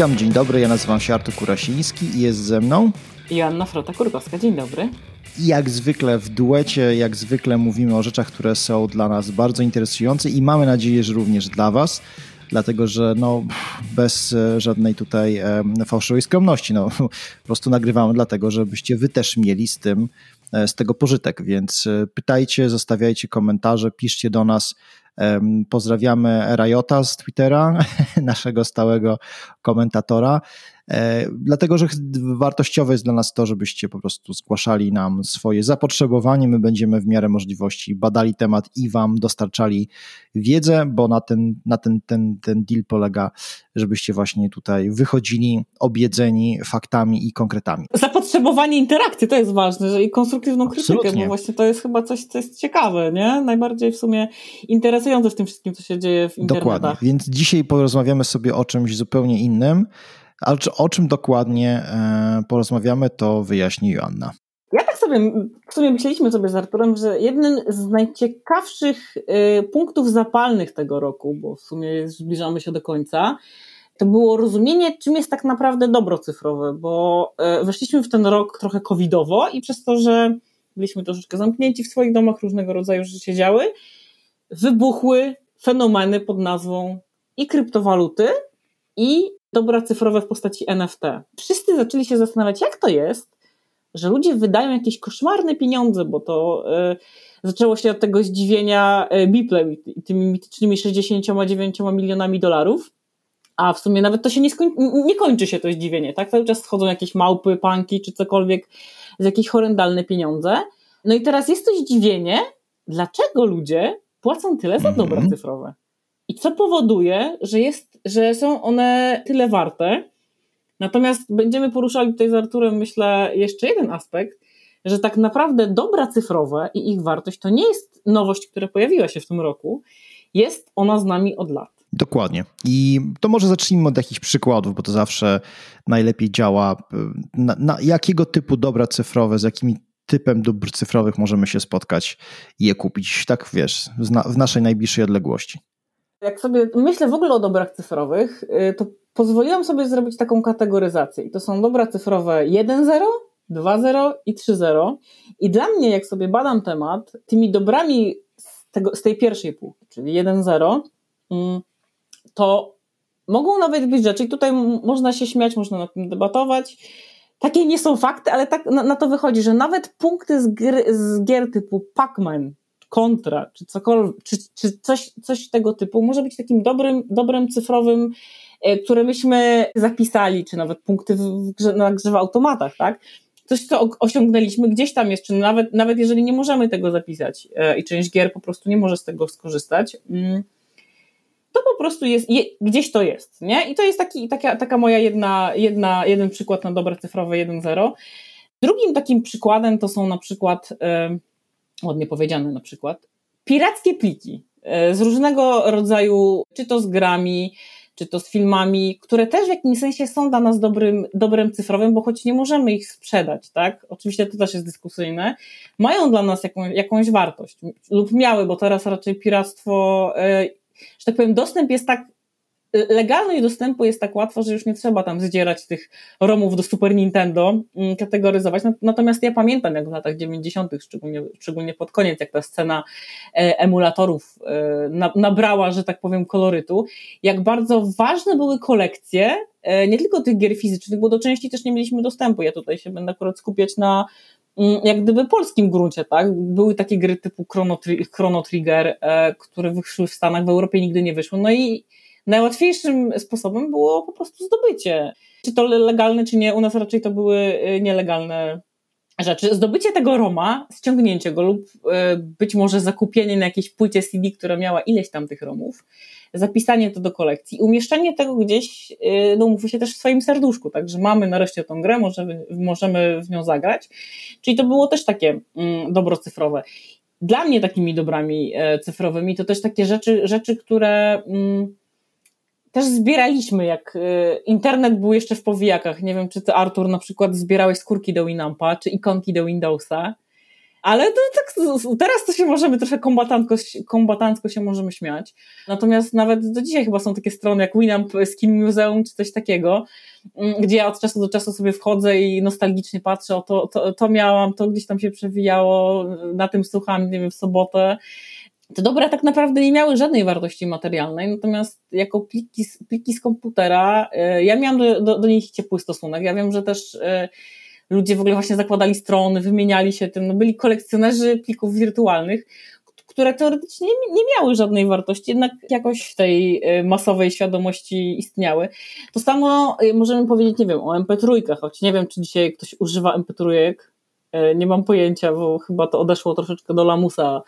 Witam, dzień dobry, ja nazywam się Artur Kurasiński i jest ze mną. Joanna Frota-Kurkowska, dzień dobry. I jak zwykle w duecie, jak zwykle mówimy o rzeczach, które są dla nas bardzo interesujące i mamy nadzieję, że również dla Was dlatego że no, bez e, żadnej tutaj e, fałszywej skromności, no, po prostu nagrywamy dlatego, żebyście wy też mieli z tym, e, z tego pożytek, więc pytajcie, zostawiajcie komentarze, piszcie do nas, Pozdrawiamy Rajota z Twittera, naszego stałego komentatora. E, dlatego, że wartościowe jest dla nas to, żebyście po prostu zgłaszali nam swoje zapotrzebowanie. My będziemy w miarę możliwości badali temat i Wam dostarczali wiedzę, bo na ten, na ten, ten, ten deal polega, żebyście właśnie tutaj wychodzili obiedzeni faktami i konkretami. Zapotrzebowanie interakcji to jest ważne, i konstruktywną krytykę, Absolutnie. bo właśnie to jest chyba coś, co jest ciekawe, nie? Najbardziej w sumie interesujące w tym wszystkim, co się dzieje w internecie. Dokładnie, więc dzisiaj porozmawiamy sobie o czymś zupełnie innym. Ale o czym dokładnie e, porozmawiamy, to wyjaśni Joanna. Ja tak sobie, w sumie myśleliśmy sobie z Arturem, że jednym z najciekawszych e, punktów zapalnych tego roku, bo w sumie zbliżamy się do końca, to było rozumienie, czym jest tak naprawdę dobro cyfrowe, bo e, weszliśmy w ten rok trochę covidowo i przez to, że byliśmy troszeczkę zamknięci w swoich domach, różnego rodzaju rzeczy się działy, wybuchły fenomeny pod nazwą i kryptowaluty, i dobra cyfrowe w postaci NFT. Wszyscy zaczęli się zastanawiać, jak to jest, że ludzie wydają jakieś koszmarne pieniądze, bo to y, zaczęło się od tego zdziwienia y, Biplem i tymi mitycznymi 69 milionami dolarów. A w sumie nawet to się nie, skoń- nie kończy się to zdziwienie, tak? Cały czas schodzą jakieś małpy, panki czy cokolwiek z jakieś horrendalne pieniądze. No i teraz jest to zdziwienie, dlaczego ludzie płacą tyle za dobra mhm. cyfrowe. I co powoduje, że, jest, że są one tyle warte. Natomiast będziemy poruszali tutaj z Arturem, myślę, jeszcze jeden aspekt, że tak naprawdę dobra cyfrowe i ich wartość to nie jest nowość, która pojawiła się w tym roku, jest ona z nami od lat. Dokładnie. I to może zacznijmy od jakichś przykładów, bo to zawsze najlepiej działa. Na, na jakiego typu dobra cyfrowe, z jakimi typem dóbr cyfrowych możemy się spotkać i je kupić, tak wiesz, w naszej najbliższej odległości. Jak sobie myślę w ogóle o dobrach cyfrowych, y, to pozwoliłam sobie zrobić taką kategoryzację. I to są dobra cyfrowe 1.0, 2.0 i 3.0. I dla mnie, jak sobie badam temat, tymi dobrami z, tego, z tej pierwszej półki, czyli 1.0, mm, to mogą nawet być rzeczy, i tutaj można się śmiać, można nad tym debatować. Takie nie są fakty, ale tak na, na to wychodzi, że nawet punkty z, gry, z gier typu Pac-Man, kontra, czy cokolwiek, czy, czy coś, coś tego typu może być takim dobrym, dobrym cyfrowym, e, które myśmy zapisali, czy nawet punkty w grze, na grze w automatach, tak? Coś, co osiągnęliśmy gdzieś tam jeszcze, nawet, nawet jeżeli nie możemy tego zapisać e, i część gier po prostu nie może z tego skorzystać, mm, to po prostu jest, je, gdzieś to jest, nie? I to jest taki, taka, taka moja jedna, jedna, jeden przykład na dobre cyfrowe 1.0. Drugim takim przykładem to są na przykład ładnie powiedziane na przykład, pirackie pliki e, z różnego rodzaju, czy to z grami, czy to z filmami, które też w jakimś sensie są dla nas dobrym, dobrem cyfrowym, bo choć nie możemy ich sprzedać, tak? Oczywiście to też jest dyskusyjne, mają dla nas jakąś, wartość lub miały, bo teraz raczej piractwo, e, że tak powiem, dostęp jest tak legalność dostępu jest tak łatwa, że już nie trzeba tam zdzierać tych romów do Super Nintendo, mm, kategoryzować. Natomiast ja pamiętam, jak w latach 90., szczególnie, szczególnie pod koniec, jak ta scena e, emulatorów e, nabrała, że tak powiem, kolorytu, jak bardzo ważne były kolekcje, e, nie tylko tych gier fizycznych, bo do części też nie mieliśmy dostępu. Ja tutaj się będę akurat skupiać na mm, jak gdyby polskim gruncie, tak? Były takie gry typu Chrono, Chrono Trigger, które wyszły w Stanach, w Europie nigdy nie wyszły. No i Najłatwiejszym sposobem było po prostu zdobycie. Czy to legalne, czy nie, u nas raczej to były y, nielegalne rzeczy. Zdobycie tego Roma, ściągnięcie go lub y, być może zakupienie na jakiejś płycie CD, która miała ileś tam tych Romów, zapisanie to do kolekcji, umieszczanie tego gdzieś, y, no mówmy się też w swoim serduszku, tak, że mamy nareszcie tą grę, możemy, możemy w nią zagrać. Czyli to było też takie mm, dobro cyfrowe. Dla mnie takimi dobrami cyfrowymi to też takie rzeczy, rzeczy które mm, też zbieraliśmy, jak y, internet był jeszcze w powijakach. Nie wiem, czy ty, Artur, na przykład zbierałeś skórki do Winampa, czy ikonki do Windowsa. Ale to, tak, teraz to się możemy trochę kombatancko, kombatancko się możemy śmiać. Natomiast nawet do dzisiaj chyba są takie strony jak Winamp Skin Museum czy coś takiego, mm, gdzie ja od czasu do czasu sobie wchodzę i nostalgicznie patrzę, o to, to, to miałam, to gdzieś tam się przewijało, na tym słucham, nie wiem, w sobotę. Te dobra tak naprawdę nie miały żadnej wartości materialnej, natomiast jako pliki, pliki z komputera, e, ja miałam do, do, do nich ciepły stosunek. Ja wiem, że też e, ludzie w ogóle właśnie zakładali strony, wymieniali się tym, no byli kolekcjonerzy plików wirtualnych, które teoretycznie nie miały żadnej wartości, jednak jakoś w tej e, masowej świadomości istniały. To samo możemy powiedzieć, nie wiem, o MP3, choć nie wiem, czy dzisiaj ktoś używa MP3, nie mam pojęcia, bo chyba to odeszło troszeczkę do lamusa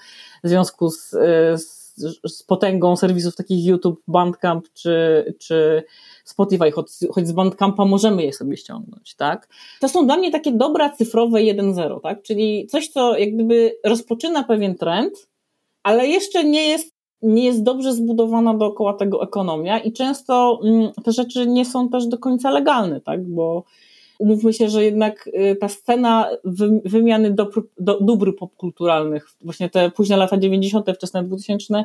w związku z, z, z potęgą serwisów takich YouTube, Bandcamp czy, czy Spotify, choć, choć z Bandcampa możemy je sobie ściągnąć, tak? To są dla mnie takie dobra cyfrowe 1.0, tak? Czyli coś, co jak gdyby rozpoczyna pewien trend, ale jeszcze nie jest nie jest dobrze zbudowana dookoła tego ekonomia i często mm, te rzeczy nie są też do końca legalne, tak? Bo umówmy się, że jednak y, ta scena wymiany dóbr, dóbr popkulturalnych, właśnie te późne lata 90., wczesne 2000,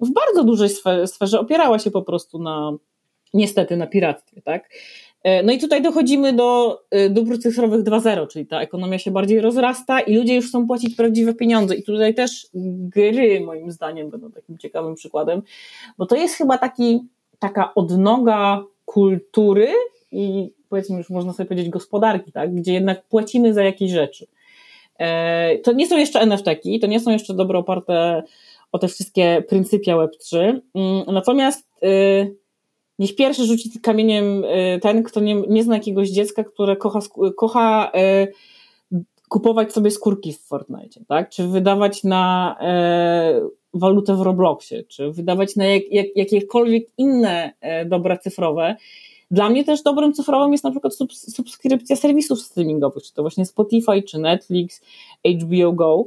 w bardzo dużej sferze opierała się po prostu na, niestety, na piractwie, tak? E, no i tutaj dochodzimy do y, dóbr cyfrowych 2.0, czyli ta ekonomia się bardziej rozrasta i ludzie już chcą płacić prawdziwe pieniądze. I tutaj też gry, moim zdaniem, będą takim ciekawym przykładem, bo to jest chyba taki, taka odnoga kultury i powiedzmy już można sobie powiedzieć gospodarki, tak? gdzie jednak płacimy za jakieś rzeczy. E, to nie są jeszcze NFT-ki, to nie są jeszcze dobre oparte o te wszystkie pryncypia Web3, mm, natomiast y, niech pierwszy rzuci kamieniem y, ten, kto nie, nie zna jakiegoś dziecka, które kocha, kocha y, kupować sobie skórki w Fortnite, tak? Czy wydawać na e, walutę w Robloxie, czy wydawać na jak, jak, jakiekolwiek inne e, dobra cyfrowe. Dla mnie też dobrym cyfrowym jest na przykład subskrypcja serwisów streamingowych, czy to właśnie Spotify, czy Netflix, HBO Go.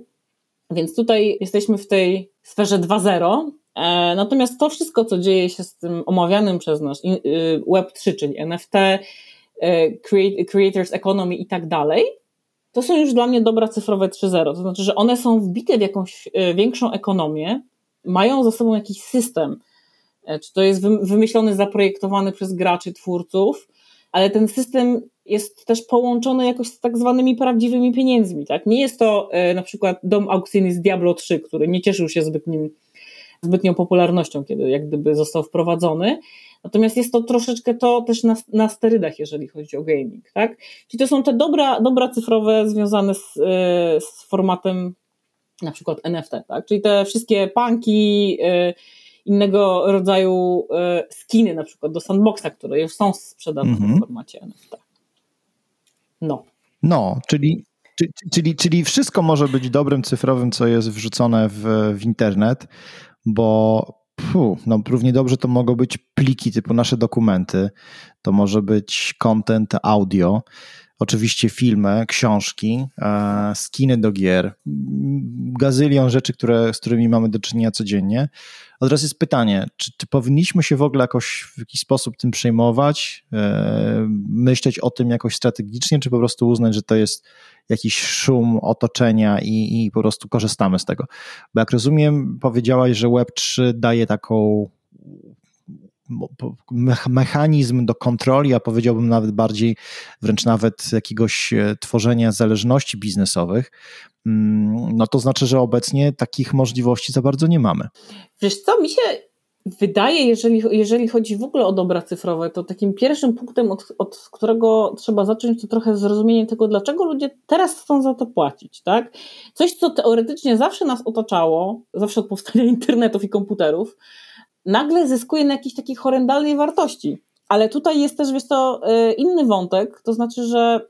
Więc tutaj jesteśmy w tej sferze 2.0. E, natomiast to wszystko, co dzieje się z tym omawianym przez nas y, Web3, czyli NFT, e, Creators Economy i tak dalej, to są już dla mnie dobra cyfrowe 3.0. To znaczy, że one są wbite w jakąś e, większą ekonomię, mają za sobą jakiś system, czy to jest wymyślony, zaprojektowany przez graczy, twórców, ale ten system jest też połączony jakoś z tak zwanymi prawdziwymi pieniędzmi. Tak? Nie jest to e, na przykład dom aukcyjny z Diablo 3, który nie cieszył się zbytnim, zbytnią popularnością, kiedy jak gdyby został wprowadzony. Natomiast jest to troszeczkę to też na, na sterydach, jeżeli chodzi o gaming. Tak? Czyli to są te dobra, dobra cyfrowe związane z, e, z formatem na przykład NFT. Tak? Czyli te wszystkie punki, innego rodzaju e, skiny, na przykład do sandboxa, które już są sprzedawane -hmm. w formacie NFT. No. No, czyli, czyli, czyli wszystko może być dobrym cyfrowym, co jest wrzucone w, w internet, bo Puh, no równie dobrze to mogą być pliki typu nasze dokumenty, to może być content audio, oczywiście filmy, książki, e, skiny do gier, gazylion rzeczy, które, z którymi mamy do czynienia codziennie. A teraz jest pytanie, czy, czy powinniśmy się w ogóle jakoś w jakiś sposób tym przejmować, e, myśleć o tym jakoś strategicznie, czy po prostu uznać, że to jest jakiś szum otoczenia i, i po prostu korzystamy z tego? Bo jak rozumiem, powiedziałaś, że Web3 daje taką mechanizm do kontroli, a powiedziałbym nawet bardziej, wręcz nawet jakiegoś e, tworzenia zależności biznesowych, mm, no to znaczy, że obecnie takich możliwości za bardzo nie mamy. Wiesz co, mi się wydaje, jeżeli, jeżeli chodzi w ogóle o dobra cyfrowe, to takim pierwszym punktem, od, od którego trzeba zacząć, to trochę zrozumienie tego, dlaczego ludzie teraz chcą za to płacić, tak? Coś, co teoretycznie zawsze nas otaczało, zawsze od powstania internetów i komputerów, nagle zyskuje na jakiejś takiej horrendalnej wartości. Ale tutaj jest też, wiesz to, y, inny wątek, to znaczy, że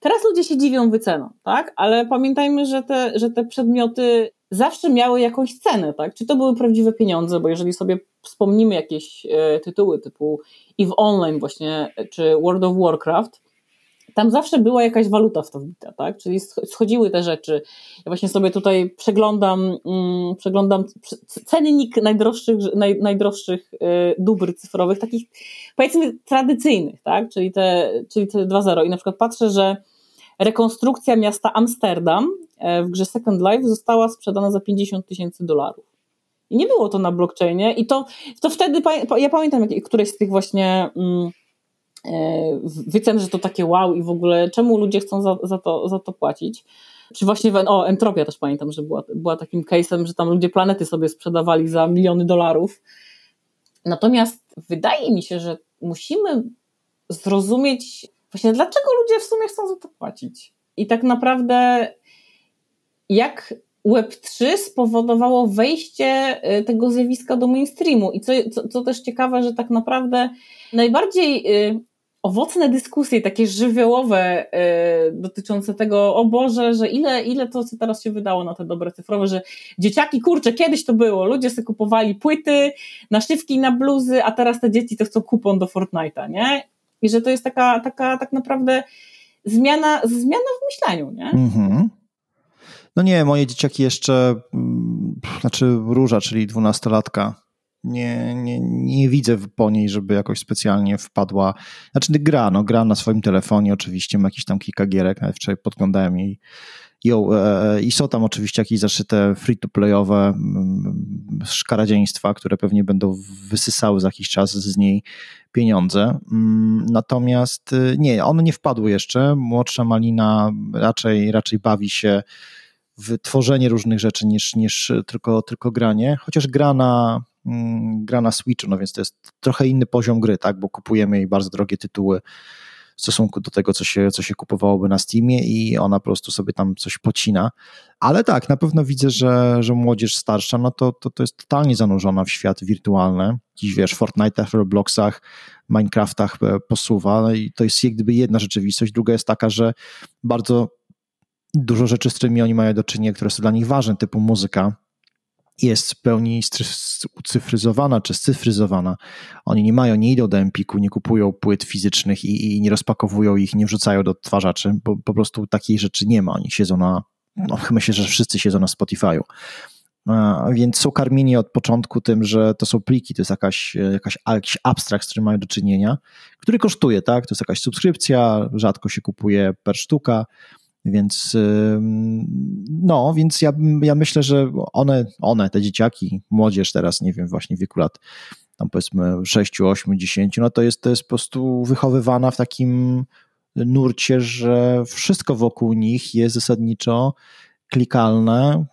teraz ludzie się dziwią wyceną, tak? Ale pamiętajmy, że te, że te przedmioty zawsze miały jakąś cenę, tak? Czy to były prawdziwe pieniądze, bo jeżeli sobie wspomnimy jakieś y, tytuły typu EVE Online właśnie, czy World of Warcraft, tam zawsze była jakaś waluta w to wbita, tak? Czyli schodziły te rzeczy. Ja właśnie sobie tutaj przeglądam, mm, przeglądam cennik najdroższych, naj, najdroższych y, dóbr cyfrowych, takich powiedzmy tradycyjnych, tak? Czyli te, czyli te 2.0 i na przykład patrzę, że rekonstrukcja miasta Amsterdam w grze Second Life została sprzedana za 50 tysięcy dolarów. I nie było to na blockchainie i to, to wtedy, ja pamiętam któreś z tych właśnie mm, wycen, że to takie wow i w ogóle czemu ludzie chcą za, za, to, za to płacić. Czy właśnie, o, Entropia też pamiętam, że była, była takim case'em, że tam ludzie planety sobie sprzedawali za miliony dolarów. Natomiast wydaje mi się, że musimy zrozumieć właśnie, dlaczego ludzie w sumie chcą za to płacić. I tak naprawdę, jak Web3 spowodowało wejście y, tego zjawiska do mainstreamu. I co, co, co też ciekawe, że tak naprawdę najbardziej y, owocne dyskusje, takie żywiołowe y, dotyczące tego, o Boże, że ile, ile to co teraz się wydało na te dobre cyfrowe, że dzieciaki, kurczę, kiedyś to było, ludzie sobie kupowali płyty, naszywki na bluzy, a teraz te dzieci to chcą kupon do Fortnite'a, nie? I że to jest taka, taka tak naprawdę zmiana, zmiana w myśleniu, nie? Mhm. No nie, moje dzieciaki jeszcze, mm, znaczy Róża, czyli dwunastolatka, nie, nie, nie widzę po niej, żeby jakoś specjalnie wpadła. Znaczy gra, no gra na swoim telefonie oczywiście, ma jakieś tam kilka gierek, nawet wczoraj podglądałem jej ją, e, e, i są tam oczywiście jakieś zaszyte free-to-playowe szkaradziejstwa, które pewnie będą wysysały za jakiś czas z niej pieniądze. Mm, natomiast y, nie, one nie wpadły jeszcze. Młodsza Malina raczej, raczej bawi się w tworzenie różnych rzeczy niż, niż tylko, tylko granie, chociaż gra na, gra na Switchu, no więc to jest trochę inny poziom gry, tak, bo kupujemy jej bardzo drogie tytuły w stosunku do tego, co się, co się kupowałoby na Steamie i ona po prostu sobie tam coś pocina. Ale tak, na pewno widzę, że, że młodzież starsza, no to, to, to jest totalnie zanurzona w świat wirtualny. Dziś wiesz, Fortnite'ach, Robloxach, Minecraftach e, posuwa no i to jest jak gdyby jedna rzeczywistość. Druga jest taka, że bardzo dużo rzeczy, z którymi oni mają do czynienia, które są dla nich ważne, typu muzyka, jest w pełni ucyfryzowana czy scyfryzowana. Oni nie mają, nie idą do Empiku, nie kupują płyt fizycznych i, i nie rozpakowują ich, nie wrzucają do odtwarzaczy, bo po prostu takiej rzeczy nie ma. Oni siedzą na, no myślę, że wszyscy siedzą na Spotify'u. Więc są karmieni od początku tym, że to są pliki, to jest jakaś, jakaś, jakiś abstrakt, z którym mają do czynienia, który kosztuje, tak? To jest jakaś subskrypcja, rzadko się kupuje per sztuka, więc no, więc ja, ja myślę, że one, one, te dzieciaki, młodzież teraz, nie wiem, właśnie w wieku lat tam powiedzmy 6, 8, 10, no to jest, to jest po prostu wychowywana w takim nurcie, że wszystko wokół nich jest zasadniczo klikalne,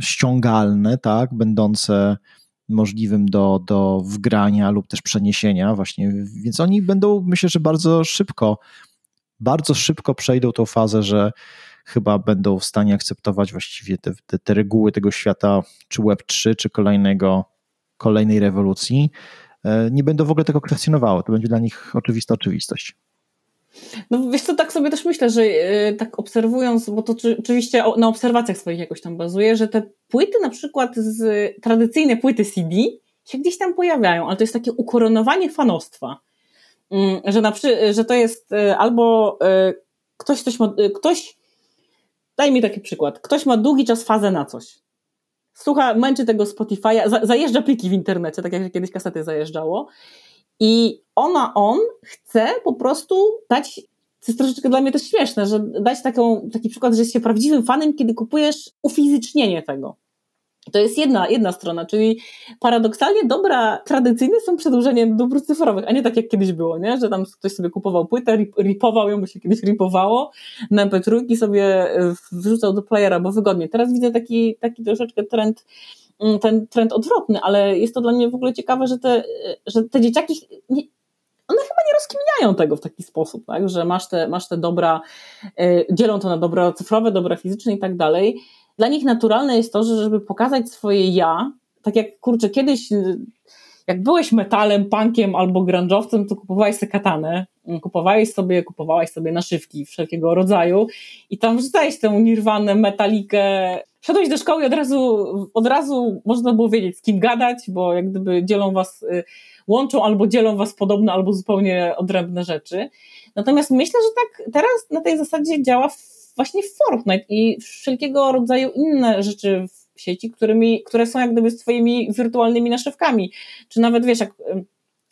ściągalne, tak, będące możliwym do, do wgrania lub też przeniesienia właśnie, więc oni będą, myślę, że bardzo szybko bardzo szybko przejdą tą fazę, że chyba będą w stanie akceptować właściwie te, te, te reguły tego świata, czy Web3, czy kolejnego, kolejnej rewolucji. E, nie będą w ogóle tego kwestionowały. To będzie dla nich oczywista oczywistość. No wiesz co, tak sobie też myślę, że yy, tak obserwując, bo to oczywiście na obserwacjach swoich jakoś tam bazuje, że te płyty na przykład z tradycyjne płyty CD się gdzieś tam pojawiają, ale to jest takie ukoronowanie fanostwa. Mm, że, na że to jest y, albo y, ktoś, ktoś, ma, y, ktoś, daj mi taki przykład, ktoś ma długi czas fazę na coś. Słucha, męczy tego Spotify'a, za, zajeżdża pliki w internecie, tak jak kiedyś kasety zajeżdżało. I ona, on chce po prostu dać, to jest troszeczkę dla mnie też śmieszne, że dać taką, taki przykład, że jest się prawdziwym fanem, kiedy kupujesz ufizycznienie tego. To jest jedna, jedna strona, czyli paradoksalnie dobra tradycyjne są przedłużeniem dóbr cyfrowych, a nie tak jak kiedyś było, nie? że tam ktoś sobie kupował płytę, ripował ją, bo się kiedyś ripowało, na mp sobie e, wrzucał do playera, bo wygodnie. Teraz widzę taki, taki troszeczkę trend, mm, ten trend odwrotny, ale jest to dla mnie w ogóle ciekawe, że te, e, że te dzieciaki nie, one chyba nie rozkminiają tego w taki sposób, tak? że masz te, masz te dobra, e, dzielą to na dobra cyfrowe, dobra fizyczne i tak dalej dla nich naturalne jest to, że żeby pokazać swoje ja, tak jak kurczę, kiedyś jak byłeś metalem, punkiem albo grunge'owcem, to kupowałeś sobie katanę, kupowałeś sobie, kupowałaś sobie naszywki wszelkiego rodzaju i tam wrzucałeś tę nirwanę, metalikę. Szedłeś do szkoły i od razu, od razu można było wiedzieć, z kim gadać, bo jak gdyby dzielą was, y, łączą albo dzielą was podobne, albo zupełnie odrębne rzeczy. Natomiast myślę, że tak teraz na tej zasadzie działa właśnie Fortnite i wszelkiego rodzaju inne rzeczy w sieci, którymi, które są jak gdyby swoimi wirtualnymi naszywkami. Czy nawet wiesz, jak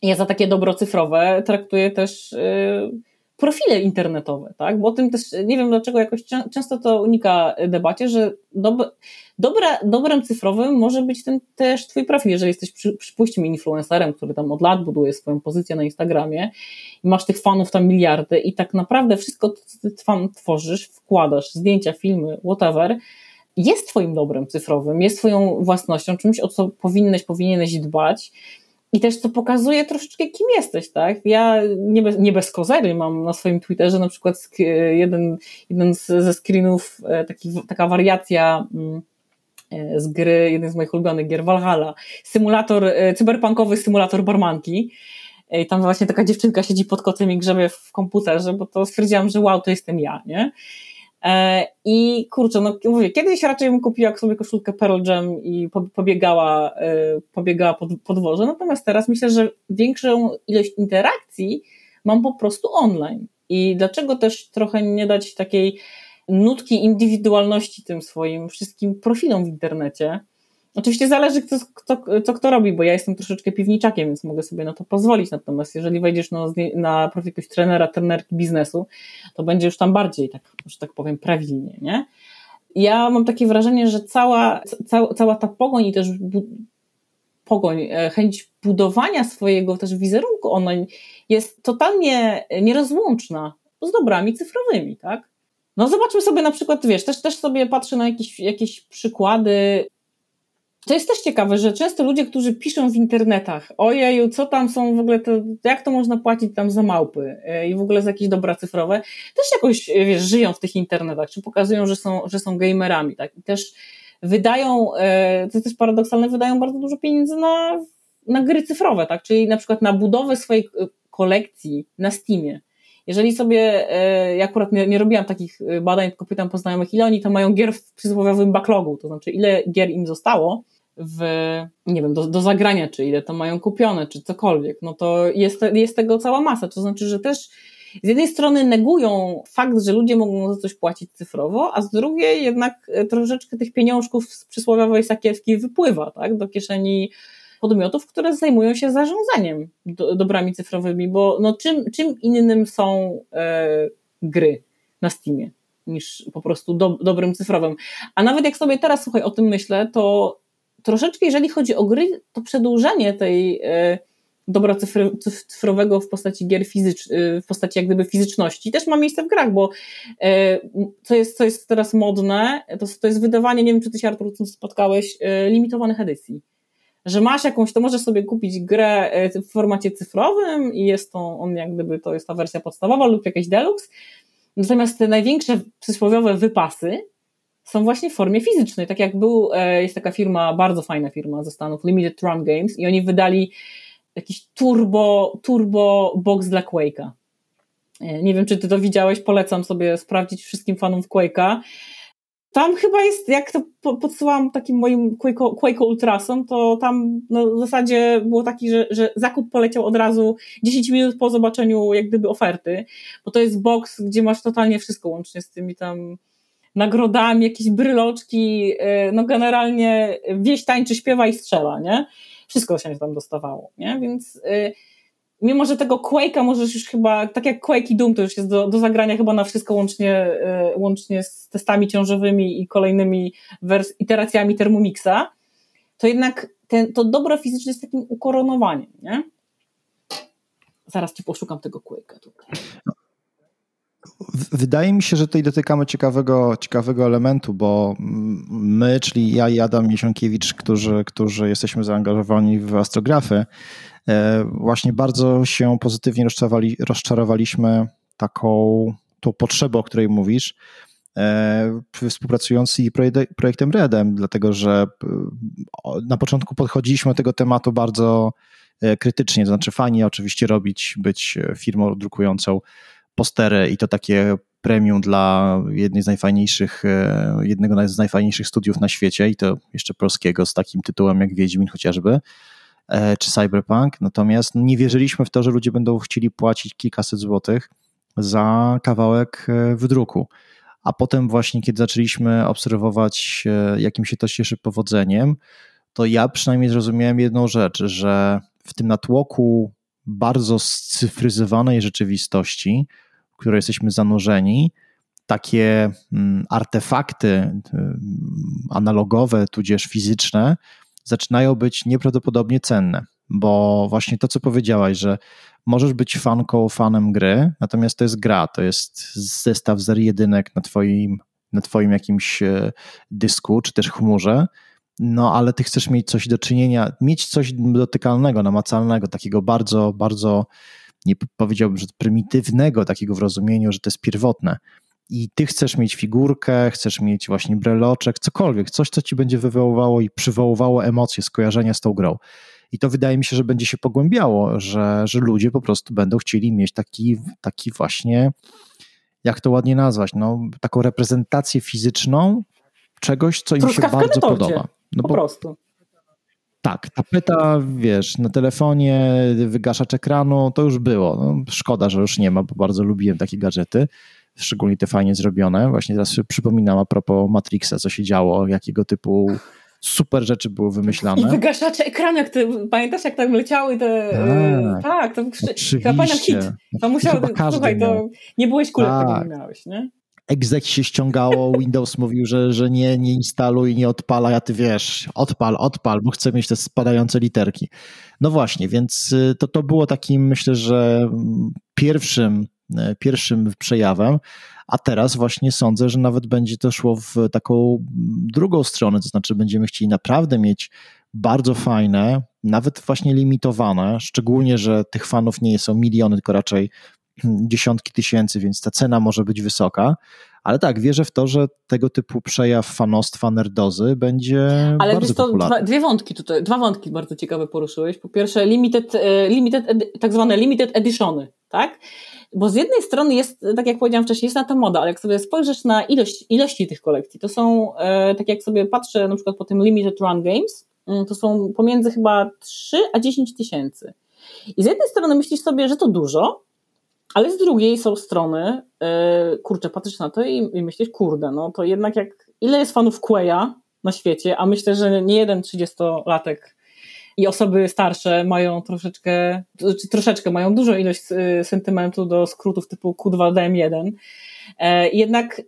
ja za takie dobro cyfrowe traktuję też yy, profile internetowe, tak? Bo o tym też nie wiem dlaczego jakoś często to unika debacie, że dob dobra, dobrem cyfrowym może być ten też twój profil, jeżeli jesteś przy, przypuśćmy influencerem, który tam od lat buduje swoją pozycję na Instagramie i masz tych fanów tam miliardy i tak naprawdę wszystko, co ty fan tworzysz, wkładasz, zdjęcia, filmy, whatever, jest twoim dobrem cyfrowym, jest twoją własnością, czymś o co powinnyś, powinieneś dbać i też to pokazuje troszeczkę, kim jesteś, tak? Ja nie bez, nie bez kozery mam na swoim Twitterze na przykład jeden, jeden ze screenów, e, taki, taka wariacja mm, z gry, jeden z moich ulubionych gier, Valhalla. Symulator, e, cyberpunkowy symulator barmanki. I tam właśnie taka dziewczynka siedzi pod kotem i grzebie w komputerze, bo to stwierdziłam, że wow, to jestem ja, nie? E, I kurczę, no mówię, kiedyś raczej bym kupiła sobie koszulkę Pearl Jam i pobiegała, e, pobiegała pod podworze, natomiast teraz myślę, że większą ilość interakcji mam po prostu online. I dlaczego też trochę nie dać takiej nutki indywidualności tym swoim wszystkim profilom w internecie? Oczywiście zależy, kto, kto, co kto robi, bo ja jestem troszeczkę piwniczakiem, więc mogę sobie na to pozwolić. Natomiast jeżeli wejdziesz no, na profil jakiegoś trenera, trenerki biznesu, to będzie już tam bardziej, tak, że tak powiem, prawilnie, nie? Ja mam takie wrażenie, że cała, cała, cała ta pogoń i też pogoń, e, chęć budowania swojego też wizerunku online jest totalnie nierozłączna z dobrami cyfrowymi, tak? No zobaczmy sobie na przykład, wiesz, też, też sobie patrzę na jakieś, jakieś przykłady. To jest też ciekawe, że często ludzie, którzy piszą w internetach, ojeju, co tam są w ogóle, to, jak to można płacić tam za małpy e, i w ogóle za jakieś dobra cyfrowe, też jakoś, e, wiesz, żyją w tych internetach, czy pokazują, że są, że są gamerami, tak, i też wydają, e, to jest też paradoksalne, wydają bardzo dużo pieniędzy na, na gry cyfrowe, tak, czyli na przykład na budowę swojej kolekcji na Steamie. Jeżeli sobie, ja akurat nie, nie robiłam takich badań, tylko pytam poznajomych, ile oni to mają gier w przysłowiowym backlogu, to znaczy ile gier im zostało, w, nie wiem, do, do zagrania, czy ile to mają kupione, czy cokolwiek, no to jest, jest tego cała masa. To znaczy, że też z jednej strony negują fakt, że ludzie mogą za coś płacić cyfrowo, a z drugiej jednak e, troszeczkę tych pieniążków z przysłowiowej sakiewki wypływa, tak, do kieszeni podmiotów, które zajmują się zarządzaniem do, dobrami cyfrowymi, bo no czym, czym innym są e, gry na Steamie niż po prostu do, dobrym cyfrowym. A nawet jak sobie teraz, słuchaj, o tym myślę, to troszeczkę, jeżeli chodzi o gry, to przedłużenie tej e, dobra cyfrowego w postaci gier fizycznych, e, w postaci jak gdyby fizyczności też ma miejsce w grach, bo e, co jest, co jest teraz modne, to, to jest wydawanie, nie wiem czy ty się Artur spotkałeś, limitowanych edycji. Że masz jakąś, to możesz sobie kupić grę w formacie cyfrowym i jest to, on jak gdyby to jest ta wersja podstawowa lub jakaś deluxe. Natomiast te największe przysłowiowe wypasy, są właśnie w formie fizycznej. Tak jak był, e, jest taka firma, bardzo fajna firma ze Stanów, Limited Run Games i oni wydali jakiś turbo, turbo box dla Quake'a. E, nie wiem, czy ty to widziałeś, polecam sobie sprawdzić wszystkim fanom Quake'a. Tam chyba jest, jak to podsyłam takim moim Quake'o, Quake Ultrasom, to tam no, w zasadzie było taki, że, że zakup poleciał od razu 10 minut po zobaczeniu jak gdyby oferty, bo to jest box, gdzie masz totalnie wszystko łącznie z tymi tam nagrodami, jakieś bryloczki, y, no generalnie wieś tańczy, śpiewa i strzela, nie? Wszystko się tam dostawało, nie? Więc y, mimo, że tego Quake'a możesz już chyba, tak jak Quake i Doom, to już jest do, do zagrania chyba na wszystko łącznie, y, łącznie z testami ciążowymi i kolejnymi wers- iteracjami Thermomixa, to jednak ten, to dobro fizyczne jest takim ukoronowaniem, nie? Zaraz ci poszukam tego Quake'a tutaj. Wydaje mi się, że tutaj dotykamy ciekawego, ciekawego elementu, bo my, czyli ja i Adam Miesiąkiewicz, którzy, którzy jesteśmy zaangażowani w astrografy, e, właśnie bardzo się pozytywnie rozczarowali, rozczarowaliśmy taką tą potrzebę, o której mówisz, e, współpracując z projektem Redem, dlatego że e, na początku podchodziliśmy do tego tematu bardzo krytycznie, to znaczy fajnie oczywiście robić, być firmą drukującą postery i to takie premium dla jednej z najfajniejszych, e, jednego z najfajniejszych studiów na świecie i to jeszcze polskiego z takim tytułem jak Wiedźmin chociażby, e, czy Cyberpunk. Natomiast nie wierzyliśmy w to, że ludzie będą chcieli płacić kilkaset złotych za kawałek e, wydruku. A potem właśnie, kiedy zaczęliśmy obserwować, jakim się to cieszy powodzeniem, to ja przynajmniej zrozumiałem jedną rzecz, że w tym natłoku bardzo scyfryzowanej rzeczywistości, które jesteśmy zanurzeni, takie mm, artefakty y, analogowe, tudzież fizyczne, zaczynają być nieprawdopodobnie cenne, bo właśnie to, co powiedziałaś, że możesz być fanką, fanem gry, natomiast to jest gra, to jest zestaw zer jedynek na twoim, na twoim jakimś e, dysku, czy też chmurze, no ale ty chcesz mieć coś do czynienia, mieć coś dotykalnego, namacalnego, takiego bardzo, bardzo, nie powiedziałbym, że prymitywnego, takiego w rozumieniu, że to jest pierwotne. I ty chcesz mieć figurkę, chcesz mieć właśnie breloczek, cokolwiek, coś, co ci będzie wywoływało i przywoływało emocje, skojarzenia z tą grą. I to wydaje mi się, że będzie się pogłębiało, że, że ludzie po prostu będą chcieli mieć taki, taki właśnie, jak to ładnie nazwać, no, taką reprezentację fizyczną czegoś, co im się bardzo podoba. No po bo, prostu. Tak, tapeta, wiesz, na telefonie, wygaszacz ekranu, to już było. No, szkoda, że już nie ma, bo bardzo lubiłem takie gadżety, szczególnie te fajnie zrobione. Właśnie teraz przypominam a propos Matrixa, co się działo, jakiego typu super rzeczy były wymyślane. I wygaszacze ekranu, jak ty, pamiętasz jak tam leciały te... Tak, tak to oczywiście. Chyba hit. To musiał, słuchaj, to nie byłeś kulek, tak. tego nie miałeś, nie? Exec się ściągało, Windows mówił, że, że nie, nie instaluj, nie odpala, ja ty wiesz, odpal, odpal, bo chcę mieć te spadające literki. No właśnie, więc y, to, to było takim, myślę, że pierwszym, y, pierwszym przejawem, a teraz właśnie sądzę, że nawet będzie to szło w taką drugą stronę, to znaczy będziemy chcieli naprawdę mieć bardzo fajne, nawet właśnie limitowane, szczególnie, że tych fanów nie są miliony, tylko raczej dziesiątki tysięcy, więc ta cena może być wysoka. Ale tak, wierzę w to, że tego typu przejaw fanostwa, nerdozy będzie Ale bardzo to popularny. Dwa, dwie wątki tutaj, dwa wątki bardzo ciekawe poruszyłeś. Po pierwsze limited, e, limited tak zwane limited editiony, tak? Bo z jednej strony jest, tak jak powiedziałam wcześniej, jest na to moda, ale jak sobie spojrzysz na ilość, ilości tych kolekcji, to są, e, tak jak sobie patrzę na przykład po tym limited run games, mm, to są pomiędzy chyba 3 a 10 tysięcy. I z jednej strony myślisz sobie, że to dużo, ale z drugiej są strony, yy, kurczę, patrzysz na to i, i myślisz, kurde, no to jednak jak, ile jest fanów Quaya na świecie, a myślę, że nie jeden 30-latek i osoby starsze mają troszeczkę, czy troszeczkę, mają dużą ilość y, sentymentu do skrótów typu Q2DM1. E, jednak